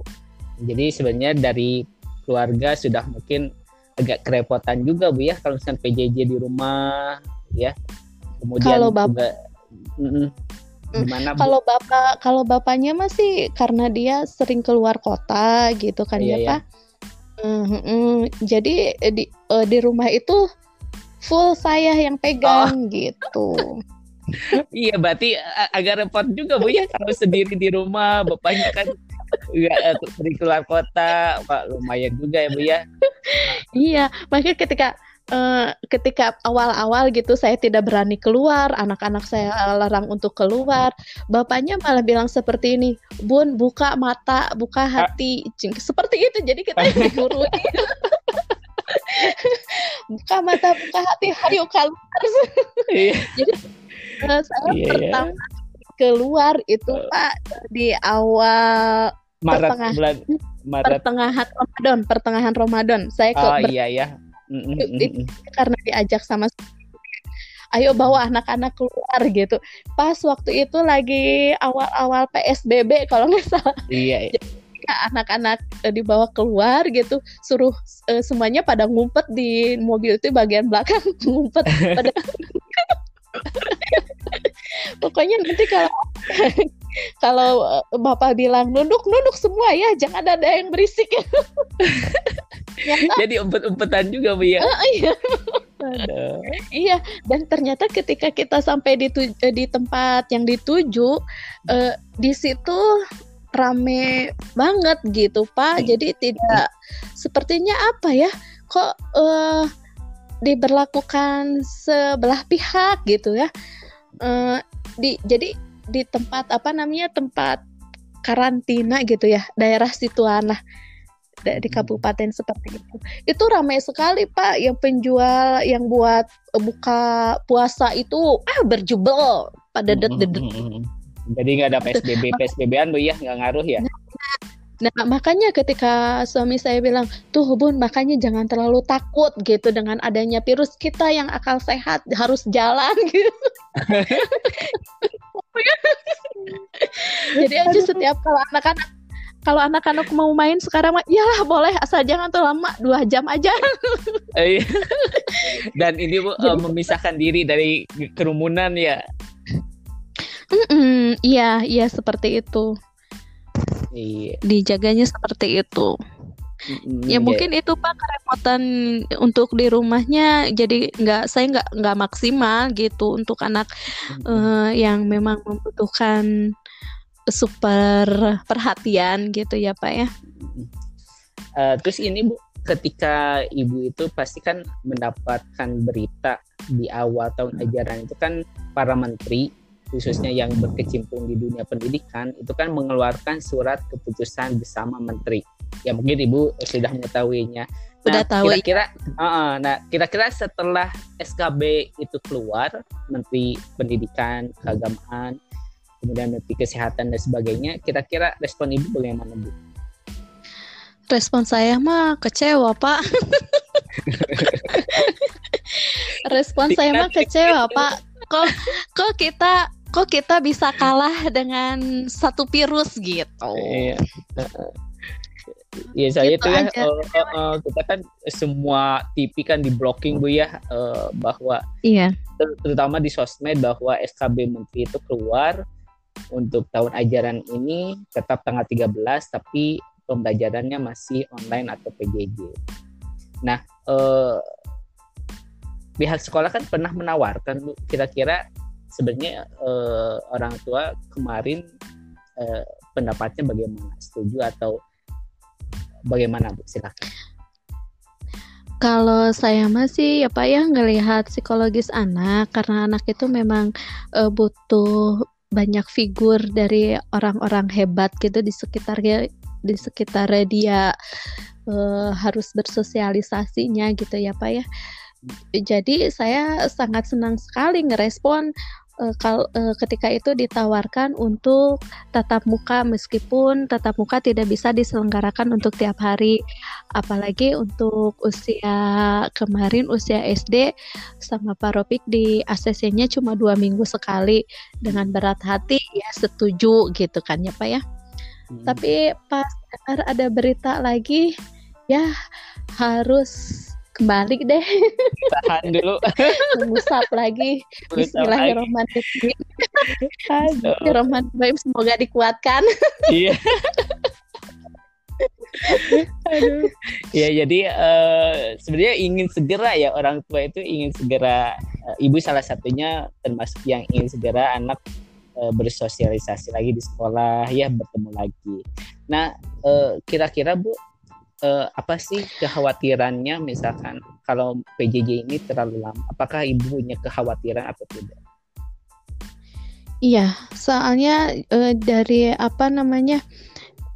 Jadi sebenarnya dari keluarga sudah mungkin agak kerepotan juga Bu ya kalau misalnya PJJ di rumah ya. Kemudian kalau bapak juga, mm, gimana kalau bapak kalau bapaknya masih karena dia sering keluar kota gitu kan iya, ya Pak. Mm -hmm. Jadi di uh, di rumah itu full saya yang pegang oh. gitu. iya, berarti agak repot juga Bu ya kalau sendiri di rumah, bapaknya kan nggak sering keluar kota, Pak lumayan juga ya Bu ya. iya, makanya ketika uh, ketika awal-awal gitu saya tidak berani keluar, anak-anak saya larang untuk keluar, bapaknya malah bilang seperti ini, Bun buka mata, buka hati, seperti itu. Jadi kita digurui buka mata buka hati hayo keluar iya. jadi uh, saya yeah, iya. pertama yeah. keluar itu uh, pak di awal Maret pertengahan, bulan Maret. pertengahan Ramadan pertengahan Ramadan saya ke oh, iya iya mm, mm, mm, karena diajak sama ayo bawa anak-anak keluar gitu. Pas waktu itu lagi awal-awal PSBB kalau nggak salah. Iya. iya anak-anak uh, dibawa keluar gitu suruh uh, semuanya pada ngumpet di mobil itu bagian belakang ngumpet pada pokoknya nanti kalau kalau uh, bapak bilang nunduk nunduk semua ya jangan ada yang berisik. Jadi umpet-umpetan juga bu ya? Uh, iya. Iya dan ternyata ketika kita sampai di di tempat yang dituju uh, di situ rame banget gitu Pak. Hmm. Jadi tidak sepertinya apa ya? Kok uh, diberlakukan sebelah pihak gitu ya? Uh, di jadi di tempat apa namanya tempat karantina gitu ya daerah Situanah di hmm. kabupaten seperti itu. Itu ramai sekali Pak yang penjual yang buat buka puasa itu ah berjubel pada dedet-dedet. Jadi nggak ada PSBB PSBB-an bu ya nggak ngaruh ya? Nah, makanya ketika suami saya bilang, tuh Bun, makanya jangan terlalu takut gitu dengan adanya virus kita yang akal sehat harus jalan gitu. Jadi aja setiap kalau anak-anak kalau anak-anak mau main sekarang mah iyalah boleh asal jangan terlalu lama dua jam aja. Iya. Dan ini bu Jadi, uh, memisahkan diri dari kerumunan ya. Mm -mm, iya iya seperti itu. Iya. Dijaganya seperti itu. Mm, ya mungkin itu pak kerepotan untuk di rumahnya jadi nggak saya nggak nggak maksimal gitu untuk anak mm, uh, yang memang membutuhkan super perhatian gitu ya pak ya. Uh, terus ini bu ketika ibu itu pasti kan mendapatkan berita di awal tahun ajaran itu kan para menteri khususnya yang berkecimpung di dunia pendidikan itu kan mengeluarkan surat keputusan bersama menteri. Ya mungkin ibu sudah mengetahuinya. Nah, sudah tahu. Kira-kira, uh, uh, nah kira-kira setelah SKB itu keluar, Menteri Pendidikan, Keagamaan, kemudian Menteri Kesehatan dan sebagainya, kira-kira respon ibu bagaimana bu? Respon saya mah kecewa pak. respon saya mah kecewa pak. Kok kok kita kok kita bisa kalah dengan satu virus gitu. Iya. Iya saya gitu itu ya uh, uh, uh, kita kan semua TV kan di blocking bu ya uh, bahwa iya ter terutama di sosmed bahwa SKB Menteri itu keluar untuk tahun ajaran ini tetap tanggal 13 tapi pembelajarannya masih online atau PJJ. Nah uh, pihak sekolah kan pernah menawarkan bu kira-kira sebenarnya uh, orang tua kemarin uh, pendapatnya bagaimana? Setuju atau bagaimana bu? Silakan. Kalau saya masih ya Pak ya ngelihat psikologis anak karena anak itu memang uh, butuh banyak figur dari orang-orang hebat gitu di sekitarnya di sekitar dia uh, harus bersosialisasinya gitu ya Pak ya. Jadi saya sangat senang sekali ngerespon uh, kal uh, ketika itu ditawarkan untuk tatap muka meskipun tatap muka tidak bisa diselenggarakan untuk tiap hari. Apalagi untuk usia kemarin usia SD sama Pak Ropik di ACC-nya cuma dua minggu sekali. Dengan berat hati ya setuju gitu kan ya Pak ya? Hmm. tapi pas ada berita lagi ya harus kembali deh. Tahan dulu. Mengusap lagi. Bismillahirrahmanirrahim. Bismillahirrahmanirrahim. Semoga dikuatkan. Iya. Aduh. ya jadi uh, sebenarnya ingin segera ya orang tua itu ingin segera uh, ibu salah satunya termasuk yang ingin segera anak uh, bersosialisasi lagi di sekolah ya bertemu lagi. Nah kira-kira uh, bu uh, apa sih kekhawatirannya misalkan kalau PJJ ini terlalu lama? Apakah ibu punya kekhawatiran atau tidak? Iya, soalnya uh, dari apa namanya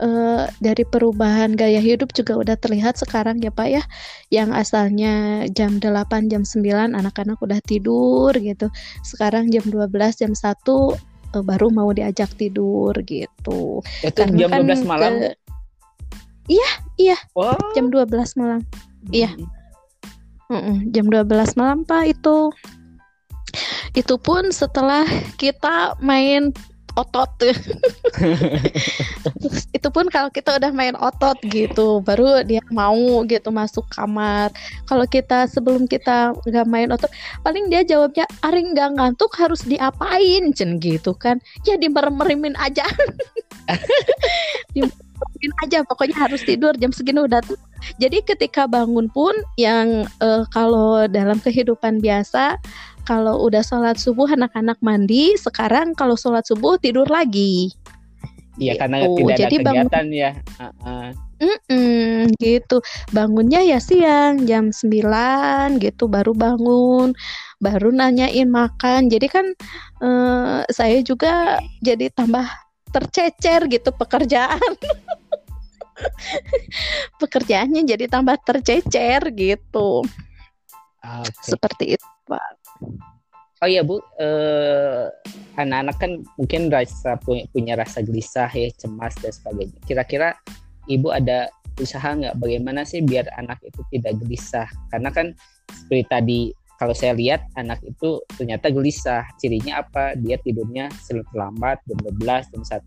uh, dari perubahan gaya hidup juga udah terlihat sekarang ya Pak ya. Yang asalnya jam 8, jam 9 anak-anak udah tidur gitu. Sekarang jam 12, jam 1 uh, baru mau diajak tidur gitu. Itu Karena jam kan 12 malam. Ke, Iya, iya. Wow. Jam 12 malam. Iya. Mm -mm, jam 12 malam Pak itu. Itu pun setelah kita main otot itu pun kalau kita udah main otot gitu baru dia mau gitu masuk kamar kalau kita sebelum kita nggak main otot paling dia jawabnya aring nggak ngantuk harus diapain cen gitu kan ya dimerem-meremin aja bangunin aja pokoknya harus tidur jam segini udah tuh jadi ketika bangun pun yang uh, kalau dalam kehidupan biasa kalau udah sholat subuh anak-anak mandi sekarang kalau sholat subuh tidur lagi Iya gitu. karena tidak Jadi ada kegiatan bangun, ya. Uh -uh. Mm -mm, gitu. Bangunnya ya siang jam 9 gitu baru bangun, baru nanyain makan. Jadi kan uh, saya juga jadi tambah tercecer gitu pekerjaan. Pekerjaannya jadi tambah tercecer gitu. Okay. Seperti itu, Pak. Oh iya Bu, eh, anak-anak kan mungkin rasa punya, punya rasa gelisah ya, cemas dan sebagainya. Kira-kira ibu ada usaha nggak bagaimana sih biar anak itu tidak gelisah karena kan seperti tadi kalau saya lihat anak itu ternyata gelisah. Cirinya apa? Dia tidurnya terlambat jam 12 jam 1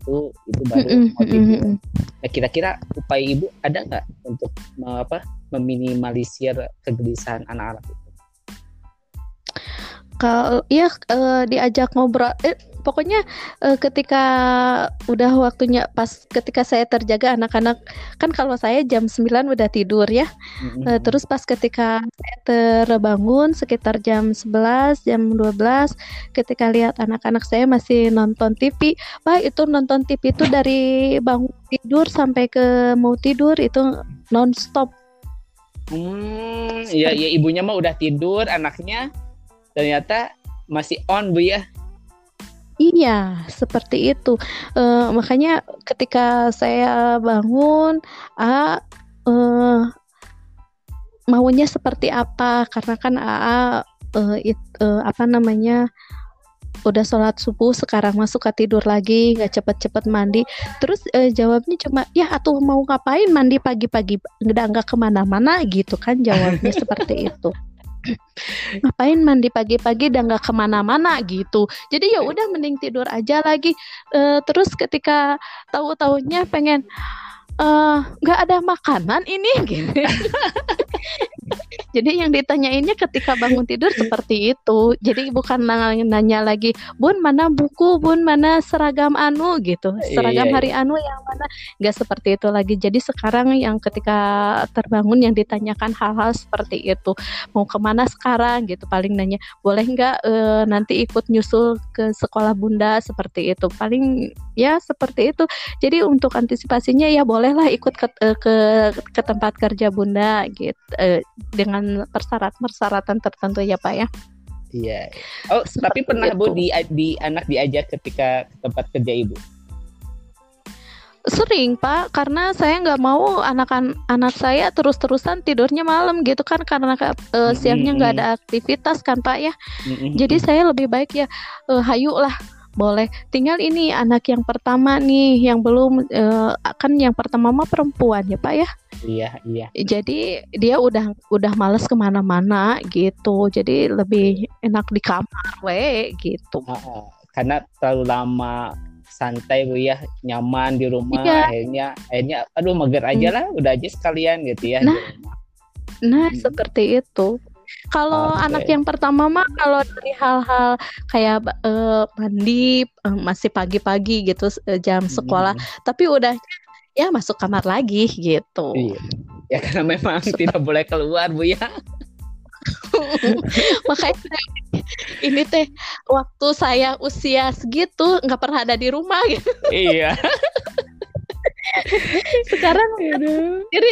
itu baru mau tidur. nah kira-kira upaya ibu ada nggak untuk apa meminimalisir kegelisahan anak-anak itu? Kalau ya diajak ngobrol eh, pokoknya uh, ketika udah waktunya pas ketika saya terjaga anak-anak kan kalau saya jam 9 udah tidur ya. Mm-hmm. uh, terus pas ketika saya terbangun sekitar jam 11 jam 12 ketika lihat anak-anak saya masih nonton TV Pak itu nonton TV itu dari bangun tidur sampai ke mau tidur itu nonstop. Hmm, ya, ya ibunya mah udah tidur, anaknya ternyata masih on bu ya Iya, seperti itu. Uh, makanya ketika saya bangun, A uh, maunya seperti apa? Karena kan AA uh, it, uh, apa namanya udah sholat subuh sekarang masuk ke tidur lagi nggak cepet-cepet mandi terus uh, jawabnya cuma ya atau mau ngapain mandi pagi-pagi nggak nggak ke mana-mana gitu kan jawabnya seperti itu ngapain mandi pagi-pagi dan nggak ke mana-mana gitu. Jadi ya udah mending tidur aja lagi. Uh, terus ketika tahu-tahunya pengen eh, nggak uh, ada makanan ini gitu Jadi yang ditanyainnya ketika bangun tidur seperti itu. Jadi bukan nanya, nanya lagi, "Bun, mana buku? Bun, mana seragam anu?" gitu. Seragam iya, hari iya. anu yang mana? Enggak seperti itu lagi. Jadi sekarang yang ketika terbangun yang ditanyakan hal-hal seperti itu. Mau ke mana sekarang gitu paling nanya, "Boleh nggak e, nanti ikut nyusul ke sekolah Bunda?" seperti itu. Paling ya seperti itu. Jadi untuk antisipasinya ya bolehlah ikut ke eh, ke, ke tempat kerja Bunda gitu e, dengan dengan persyaratan-persyaratan tertentu ya Pak ya. Iya. Oh, Seperti tapi pernah itu. Bu di, di anak diajak ketika ke tempat kerja Ibu? Sering Pak, karena saya nggak mau anak-anak saya terus-terusan tidurnya malam gitu kan karena uh, siangnya nggak ada aktivitas kan Pak ya. Jadi saya lebih baik ya uh, hayu lah boleh. Tinggal ini anak yang pertama nih yang belum uh, kan yang pertama mah perempuan ya pak ya? Iya iya. Jadi dia udah udah males ke mana-mana gitu. Jadi lebih enak di kamar we gitu. Uh, karena terlalu lama santai bu ya. Nyaman di rumah iya. akhirnya akhirnya aduh mager aja hmm. lah. Udah aja sekalian gitu ya nah. nah hmm. seperti itu kalau okay. anak yang pertama mah kalau dari hal-hal kayak uh, mandi uh, masih pagi-pagi gitu uh, jam sekolah, hmm. tapi udah ya masuk kamar lagi gitu. Iya. Ya karena memang tidak boleh keluar Bu ya. Makanya ini teh waktu saya usia segitu nggak pernah ada di rumah gitu. Iya. Sekarang jadi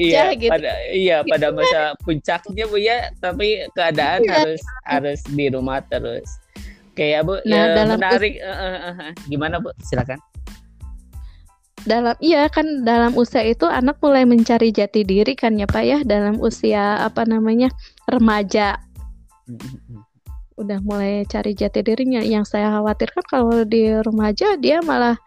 iya gitu. pada iya pada masa puncaknya bu ya. Tapi keadaan iya. harus harus di rumah terus. Kayak bu nah, ya dalam menarik. uh, uh, uh, gimana bu? Silakan. Dalam iya kan dalam usia itu anak mulai mencari jati diri kan ya pak ya. Dalam usia apa namanya remaja. Udah mulai cari jati dirinya. Yang saya khawatirkan kalau di remaja dia malah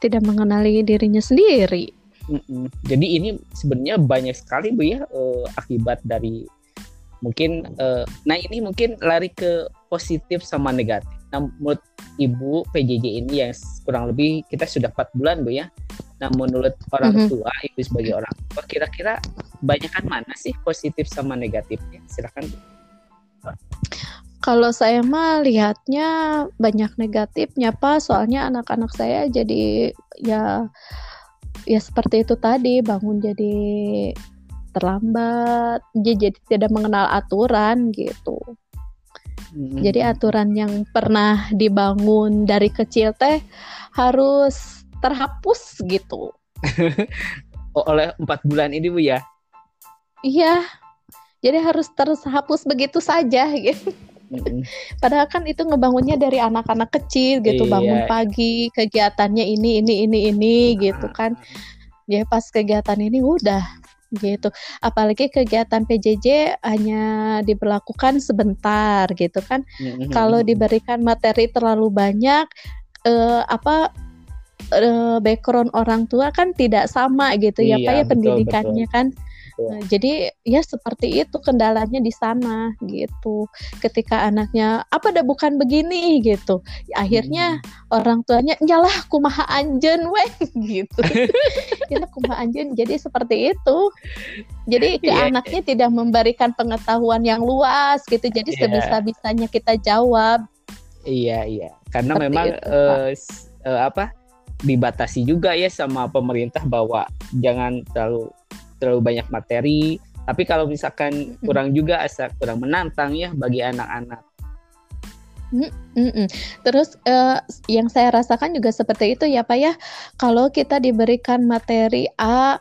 tidak mengenali dirinya sendiri Mm-mm. Jadi ini sebenarnya banyak sekali bu ya uh, akibat dari mungkin uh, nah ini mungkin lari ke positif sama negatif. Nah menurut ibu PJJ ini yang kurang lebih kita sudah empat bulan bu ya. Nah menurut orang mm-hmm. tua ibu sebagai orang tua kira-kira banyakkan mana sih positif sama negatifnya? Silakan bu. Kalau saya mah lihatnya banyak negatifnya pak, soalnya anak-anak saya jadi ya ya seperti itu tadi bangun jadi terlambat jadi tidak mengenal aturan gitu. Hmm. jadi aturan yang pernah dibangun dari kecil teh harus terhapus gitu. Oh, oleh empat bulan ini bu ya? Iya. Jadi harus terhapus begitu saja gitu Padahal kan itu ngebangunnya dari anak-anak kecil gitu, iya. bangun pagi, kegiatannya ini ini ini ini gitu kan. Ya pas kegiatan ini udah gitu. Apalagi kegiatan PJJ hanya diberlakukan sebentar gitu kan. Kalau diberikan materi terlalu banyak eh, apa uh, background orang tua kan tidak sama gitu ya Iya, Pak ya betul, pendidikannya kan. Betul. Nah, jadi ya seperti itu kendalanya di sana gitu. Ketika anaknya apa dah bukan begini gitu. Akhirnya orang tuanya nyalah kumaha anjen weh gitu. ya kumaha anjen. Jadi seperti itu. Jadi ke Iya. anaknya tidak memberikan pengetahuan yang luas gitu. Jadi Iya. sebisa-bisanya kita jawab. Iya iya, karena Seperti memang itu, s- eh, apa dibatasi juga ya sama pemerintah bahwa jangan terlalu terlalu banyak materi. Tapi kalau misalkan kurang juga asa kurang menantang ya bagi anak-anak. Mm-mm. Terus eh, yang saya rasakan juga seperti itu ya Pak ya. Kalau kita diberikan materi A,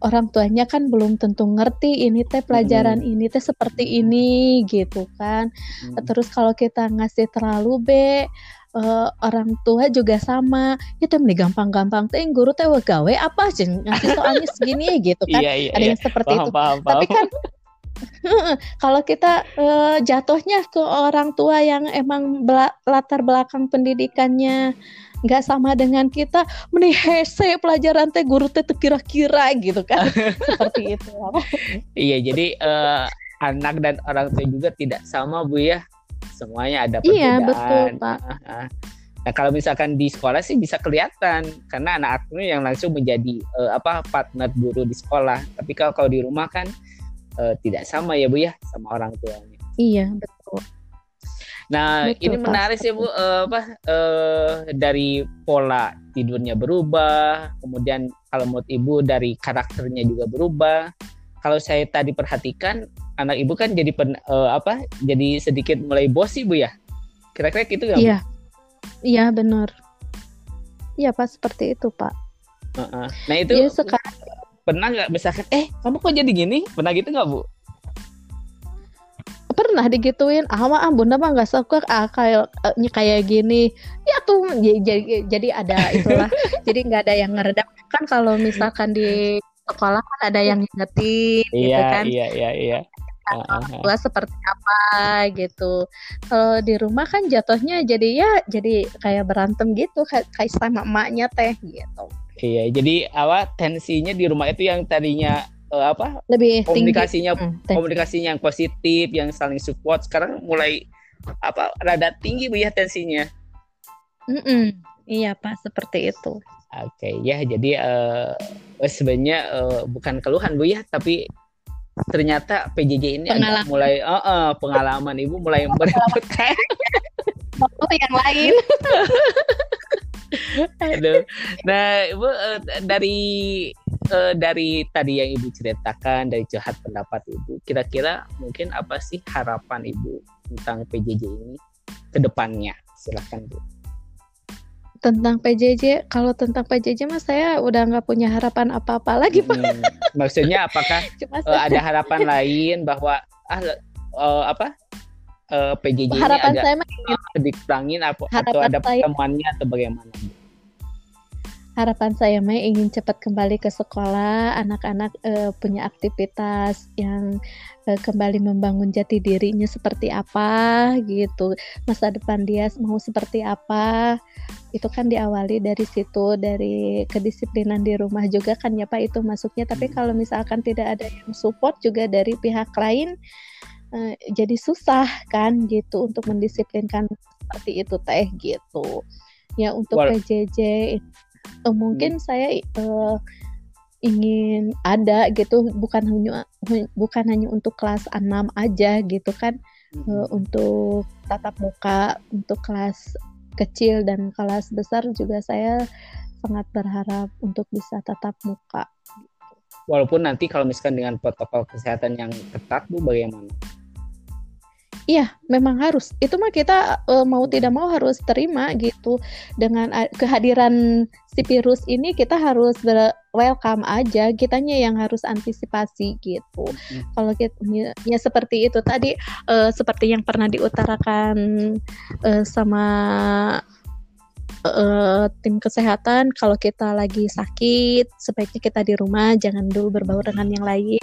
orang tuanya kan belum tentu ngerti ini teh pelajaran ini teh seperti ini gitu kan. Hmm. Terus kalau kita ngasih terlalu B, eh, orang tua juga sama. Ya teh mending gampang-gampang teh guru teh gawe apa sih ngasih soalnya segini gitu kan. Iya iya. Ada iya. yang seperti Paham itu. paham Tapi paham. kan kalau kita eh, jatuhnya ke orang tua yang emang bela- latar belakang pendidikannya nggak sama dengan kita, mending hese pelajaran teh guru teh kira-kira gitu kan, seperti itu. Iya jadi eh, anak dan orang tua juga tidak sama bu ya. Semuanya ada Iya perbedaan. betul Pak. Ah, ah. Nah kalau misalkan di sekolah sih bisa kelihatan karena anak aku yang langsung menjadi eh, apa partner guru di sekolah. Tapi kalau kalau di rumah kan eh, tidak sama ya bu ya sama orang tuanya. Iya betul. Nah Betul, ini Pak. menarik sih bu eh, apa eh, dari pola tidurnya berubah, kemudian kalau menurut ibu dari karakternya juga berubah. Kalau saya tadi perhatikan anak ibu kan jadi pen, eh, apa jadi sedikit mulai bosi bu ya. Kira-kira gitu? Bu? Iya, iya benar. Iya Pak seperti itu Pak. Heeh. Nah itu Iya sekarang pernah nggak misalkan eh kamu kok jadi gini pernah gitu nggak bu pernah digituin ah mah ah, bunda mah nggak suka ah kayak eh, kayak gini ya tuh j- jadi jadi ada itulah jadi nggak ada yang ngeredam kan kalau misalkan di sekolah kan ada yang ngingetin gitu iya kan iya iya iya. Gua seperti apa gitu. Kalau di rumah kan jatuhnya jadi ya jadi kayak berantem gitu kayak kayak sama emaknya teh gitu. Iya jadi awal tensinya di rumah itu yang tadinya eh, apa lebih tinggi. komunikasinya Hmm, teh. komunikasinya yang positif yang saling support sekarang mulai apa rada tinggi bu ya tensinya? Mm-mm. iya pak seperti itu. Oke ya jadi eh, sebenarnya eh, bukan keluhan bu ya tapi ternyata PJJ ini Pengalaman. mulai eh, eh, pengalaman ibu mulai merepotkan oh yang lain Aduh. Nah, Ibu eh, dari eh, dari tadi yang Ibu ceritakan dari curhat pendapat Ibu, kira-kira mungkin apa sih harapan Ibu tentang PJJ ini ke depannya? Silahkan Bu. Tentang PJJ kalau tentang PJJ mas saya udah nggak punya harapan apa-apa lagi pak. Hmm, maksudnya apakah cuma eh, ada harapan lain bahwa ah eh, apa eh, PJJ harapan agak saya mah ingin dikurangin apa, atau ada saya- pertemuannya atau bagaimana? Harapan saya mah ingin cepat kembali ke sekolah anak-anak eh, punya aktivitas yang eh, kembali membangun jati dirinya seperti apa gitu. Masa depan dia mau seperti apa itu kan diawali dari situ dari kedisiplinan di rumah juga kan ya Pak itu masuknya. Tapi Hmm. kalau misalkan tidak ada yang support juga dari pihak lain eh, jadi susah kan gitu untuk mendisiplinkan seperti itu teh gitu. Ya untuk Wal- PJJ eh, mungkin saya eh, ingin ada gitu bukan hanya bukan hanya untuk kelas 6 aja gitu kan eh, untuk tatap muka untuk kelas kecil dan kelas besar juga saya sangat berharap untuk bisa tatap muka Walaupun nanti kalau misalkan dengan protokol kesehatan yang ketat Bu bagaimana? Iya, memang harus. Itu mah kita eh, mau tidak mau harus terima gitu. Dengan kehadiran si virus ini kita harus ber- welcome aja. Kitanya yang harus antisipasi gitu. Hmm. Kalau kita ya seperti itu tadi eh, seperti yang pernah diutarakan eh, sama eh, tim kesehatan kalau kita lagi sakit sebaiknya kita di rumah jangan dulu berbaur dengan yang lain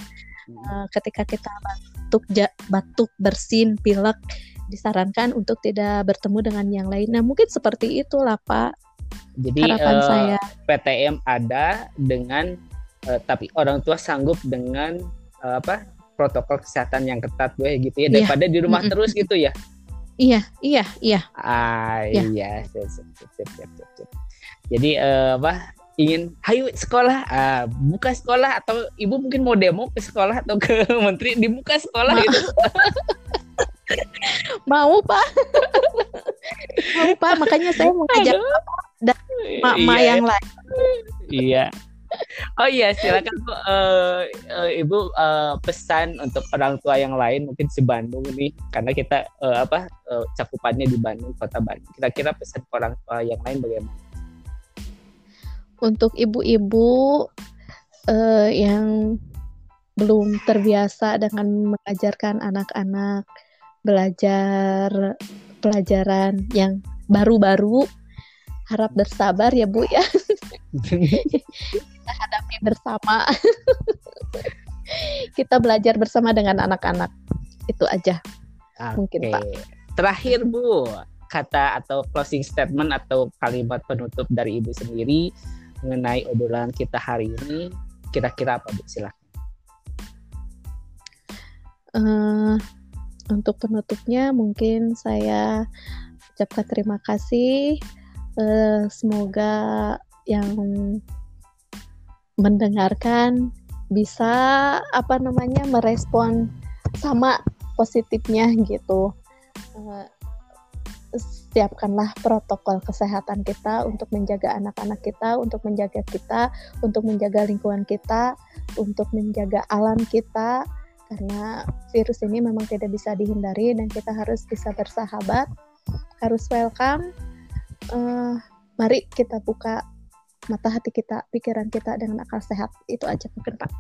Eh, ketika kita batuk ja- batuk bersin pilek disarankan untuk tidak bertemu dengan yang lain nah mungkin seperti itulah pak Jadi Harapan eh, saya. PTM ada dengan eh, tapi orang tua sanggup dengan eh, apa protokol kesehatan yang ketat gue gitu ya Iya. daripada di rumah Mm-mm. terus gitu ya. Iya, iya, iya. Ah iya. Jadi eh, apa? Ingin, hayu sekolah, ah, buka sekolah atau ibu mungkin mau demo ke sekolah atau ke menteri dibuka sekolah Ma- gitu. Mau Pak. Mau Pak, makanya saya mau ngajak mak-mak Iya, yang lain. Iya. Oh iya, silakan Bu. Eh, eh, Ibu eh, pesan untuk orang tua yang lain mungkin di Bandung nih, karena kita eh, apa eh, cakupannya di Bandung, kota Bandung. Kira-kira pesan ke orang tua yang lain bagaimana? Untuk ibu-ibu eh, yang belum terbiasa dengan mengajarkan anak-anak belajar pelajaran yang baru-baru, harap bersabar ya Bu ya. hadapi bersama. Kita belajar bersama dengan anak-anak. Itu aja. Mungkin, Oke. Pak. Terakhir Bu, kata atau closing statement atau kalimat penutup dari Ibu sendiri mengenai obrolan kita hari ini, kira-kira apa Bu? Silakan. Eh, untuk penutupnya mungkin saya ucapkan terima kasih. Eh, semoga yang mendengarkan bisa apa namanya merespon sama positifnya gitu. Eh, siapkanlah protokol kesehatan kita untuk menjaga anak-anak kita, untuk menjaga kita, untuk menjaga lingkungan kita, untuk menjaga alam kita karena virus ini memang tidak bisa dihindari dan kita harus bisa bersahabat, harus welcome. Eh, mari kita buka mata hati kita, pikiran kita dengan akal sehat. Itu aja mungkin Pak.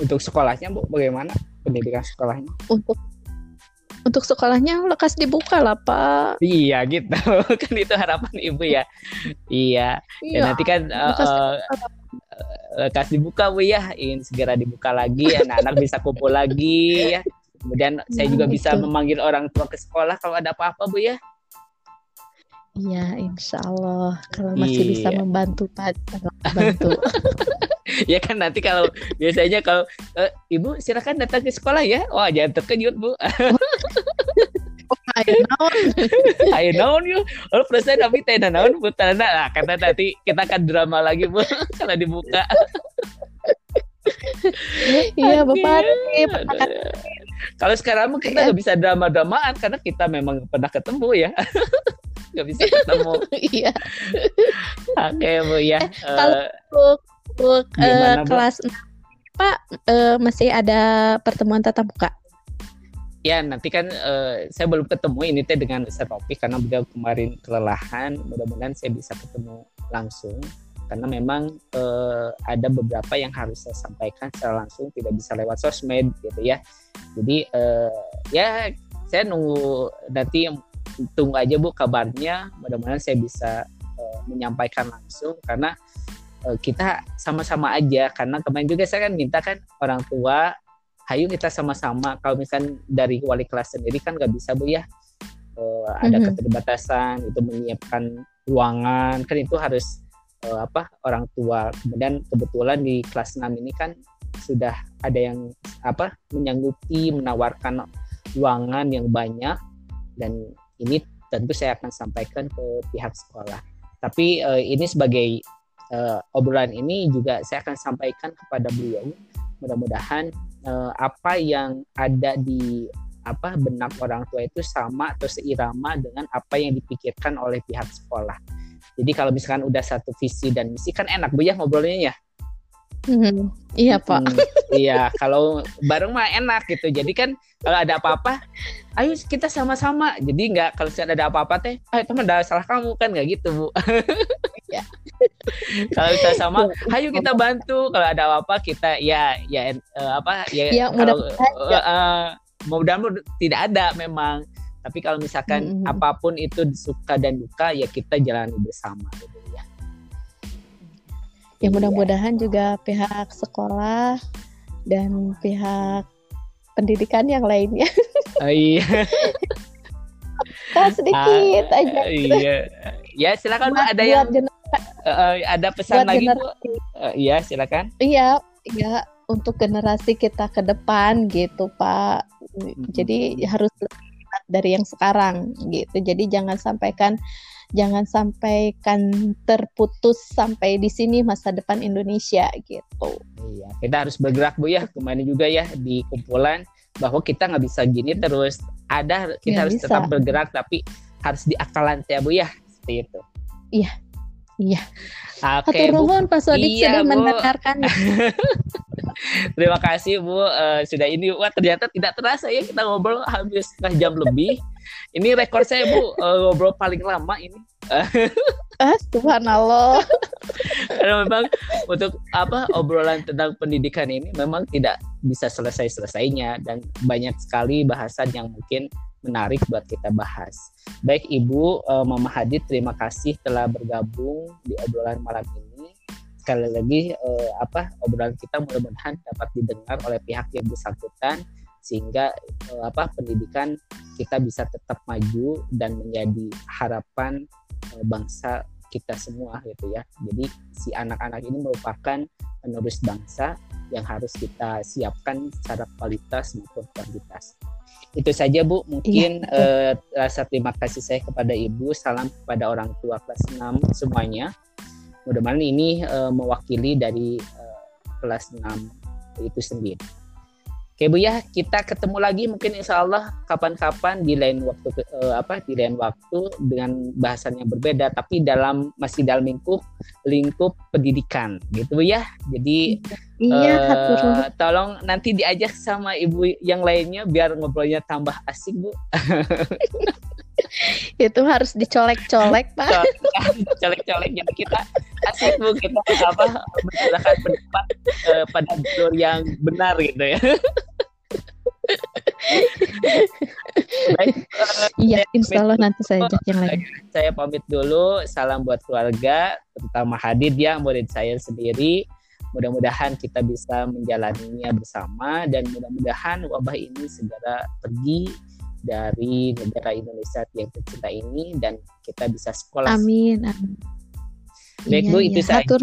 Untuk sekolahnya Bu, bagaimana pendidikan sekolahnya? Untuk untuk sekolahnya lekas dibuka lah Pak. Iya gitu, kan itu harapan Ibu ya. Iya. Dan Iya. nanti kan eh, lekas eh, dibuka. Lekas dibuka Bu ya, ingin segera dibuka lagi, anak-anak bisa kumpul lagi ya. Kemudian saya Nah, juga bisa itu. memanggil orang tua ke sekolah kalau ada apa-apa Bu ya. Iya, insya Allah. Kalau masih bisa Iya. membantu Pak, bantu. ya kan nanti kalau biasanya kalau "Eh, Ibu silakan datang ke sekolah ya. Wah jangan terkejut Bu. Ayo, naon. Ayo naon yuk. Oh perasaan tapi teh naon Bu tanda. Nah, kata nanti kita akan drama lagi Bu kalau dibuka. Iya. Bapak. Kalau sekarang kita nggak bisa drama-dramaan karena kita memang pernah ketemu ya. Nggak bisa ketemu. Iya. Oke Bu ya. kalau- Eh, Untuk, untuk eh, Bu? kelas 6, Pak, eh, masih ada pertemuan tatap muka. Ya nanti kan eh, saya belum ketemu ini teh dengan Ustaz Rofi karena beliau kemarin kelelahan. Mudah-mudahan saya bisa ketemu langsung karena memang eh, ada beberapa yang harus saya sampaikan secara langsung tidak bisa lewat sosmed gitu ya. Jadi eh, ya saya nunggu nanti tunggu aja Bu kabarnya. Mudah-mudahan saya bisa eh, menyampaikan langsung karena kita sama-sama aja karena kemarin juga saya kan minta kan orang tua hayu kita sama-sama. Kalau misalkan dari wali kelas sendiri kan nggak bisa bu ya. Eh, ada Mhm. keterbatasan itu menyiapkan ruangan kan itu harus eh, apa orang tua. Kemudian kebetulan di kelas 6 ini kan sudah ada yang apa menyanggupi menawarkan ruangan yang banyak dan ini tentu saya akan sampaikan ke pihak sekolah. Tapi eh, ini sebagai eh, obrolan ini juga saya akan sampaikan kepada beliau. Mudah-mudahan eh, apa yang ada di apa benak orang tua itu sama atau seirama dengan apa yang dipikirkan oleh pihak sekolah. Jadi kalau misalkan udah satu visi dan misi kan enak bu ya ngobrolnya ya. Mhm. Iya, Pak. Hmm, iya kalau bareng mah enak gitu. Jadi kan kalau ada apa-apa, ayo kita sama-sama. Jadi nggak kalau ada apa-apa teh, ah itu mah ada salah kamu kan nggak gitu bu. Iya. kalau kita sama, ayo kita bantu. Kalau ada apa-apa kita ya ya eh, apa ya Ya, kalau mudah-mudahan eh, eh, mudah-mudahan tidak ada memang. Tapi kalau misalkan Mm-mm. apa pun itu suka dan duka ya kita jalani bersama gitu ya. Mudah-mudahan juga pihak sekolah dan pihak pendidikan yang lainnya Oh, iya. Sedikit Ah, aja Iya. Ya silakan Maaf ada yang uh, ada pesan Buat lagi generasi. Bu? Uh, iya, silakan. Iya, iya untuk generasi kita ke depan gitu, Pak. Jadi harus lebih dari yang sekarang gitu. Jadi jangan sampaikan jangan sampaikan terputus sampai di sini masa depan Indonesia gitu. Iya, kita harus bergerak Bu ya, ke mana juga ya di kumpulan bahwa kita nggak bisa gini terus. Ada kita gak harus bisa. tetap bergerak tapi harus diakalan ya Bu ya, seperti itu. Iya. Iya. Oke, okay, nuhun Pak Sodik iya, sudah Bu. mendengarkan. Terima kasih Bu uh, sudah ini. Wah ternyata tidak terasa ya kita ngobrol habis setengah jam lebih. Ini rekor saya Bu uh, ngobrol paling lama ini. subhanallah. Karena memang untuk apa obrolan tentang pendidikan ini memang tidak bisa selesai-selesainya dan banyak sekali bahasan yang mungkin menarik buat kita bahas. Baik Ibu uh, Mama Hadid, terima kasih telah bergabung di obrolan malam ini. Sekali lagi uh, apa obrolan kita mudah-mudahan dapat didengar oleh pihak yang bersangkutan sehingga uh, apa pendidikan kita bisa tetap maju dan menjadi harapan uh, bangsa kita semua gitu ya. Jadi si anak-anak ini merupakan penerus bangsa yang harus kita siapkan secara kualitas maupun kuantitas. Itu saja Bu, mungkin iya, uh, rasa terima kasih saya kepada Ibu, salam kepada orang tua kelas 6 semuanya. Mudah-mudahan ini uh, mewakili dari uh, kelas 6 itu sendiri. Oke Bu ya, kita ketemu lagi mungkin insya Allah kapan-kapan di lain waktu uh, apa di lain waktu dengan bahasan yang berbeda, tapi dalam masih dalam lingkup lingkup pendidikan, gitu Bu ya. Jadi iya, uh, tolong nanti diajak sama ibu yang lainnya biar ngobrolnya tambah asik Bu. itu harus dicolek-colek pak. Colek-colek jadi kita asik bu. Kita apa menceritakan pendapat uh, pada jalur yang benar gitu ya. Iya insya Allah nanti saya ajak yang lain. Saya pamit dulu. Salam buat keluarga terutama Hadid ya murid saya sendiri mudah-mudahan kita bisa menjalaninya bersama dan mudah-mudahan wabah ini segera pergi dari negara Indonesia yang tercinta ini dan kita bisa sekolah. Amin. amin. Baik iya, Bu, itu iya. saja.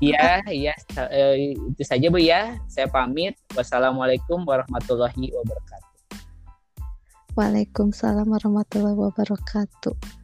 Iya, iya, eh, itu saja Bu ya. Saya pamit. Wassalamualaikum warahmatullahi wabarakatuh. Waalaikumsalam warahmatullahi wabarakatuh.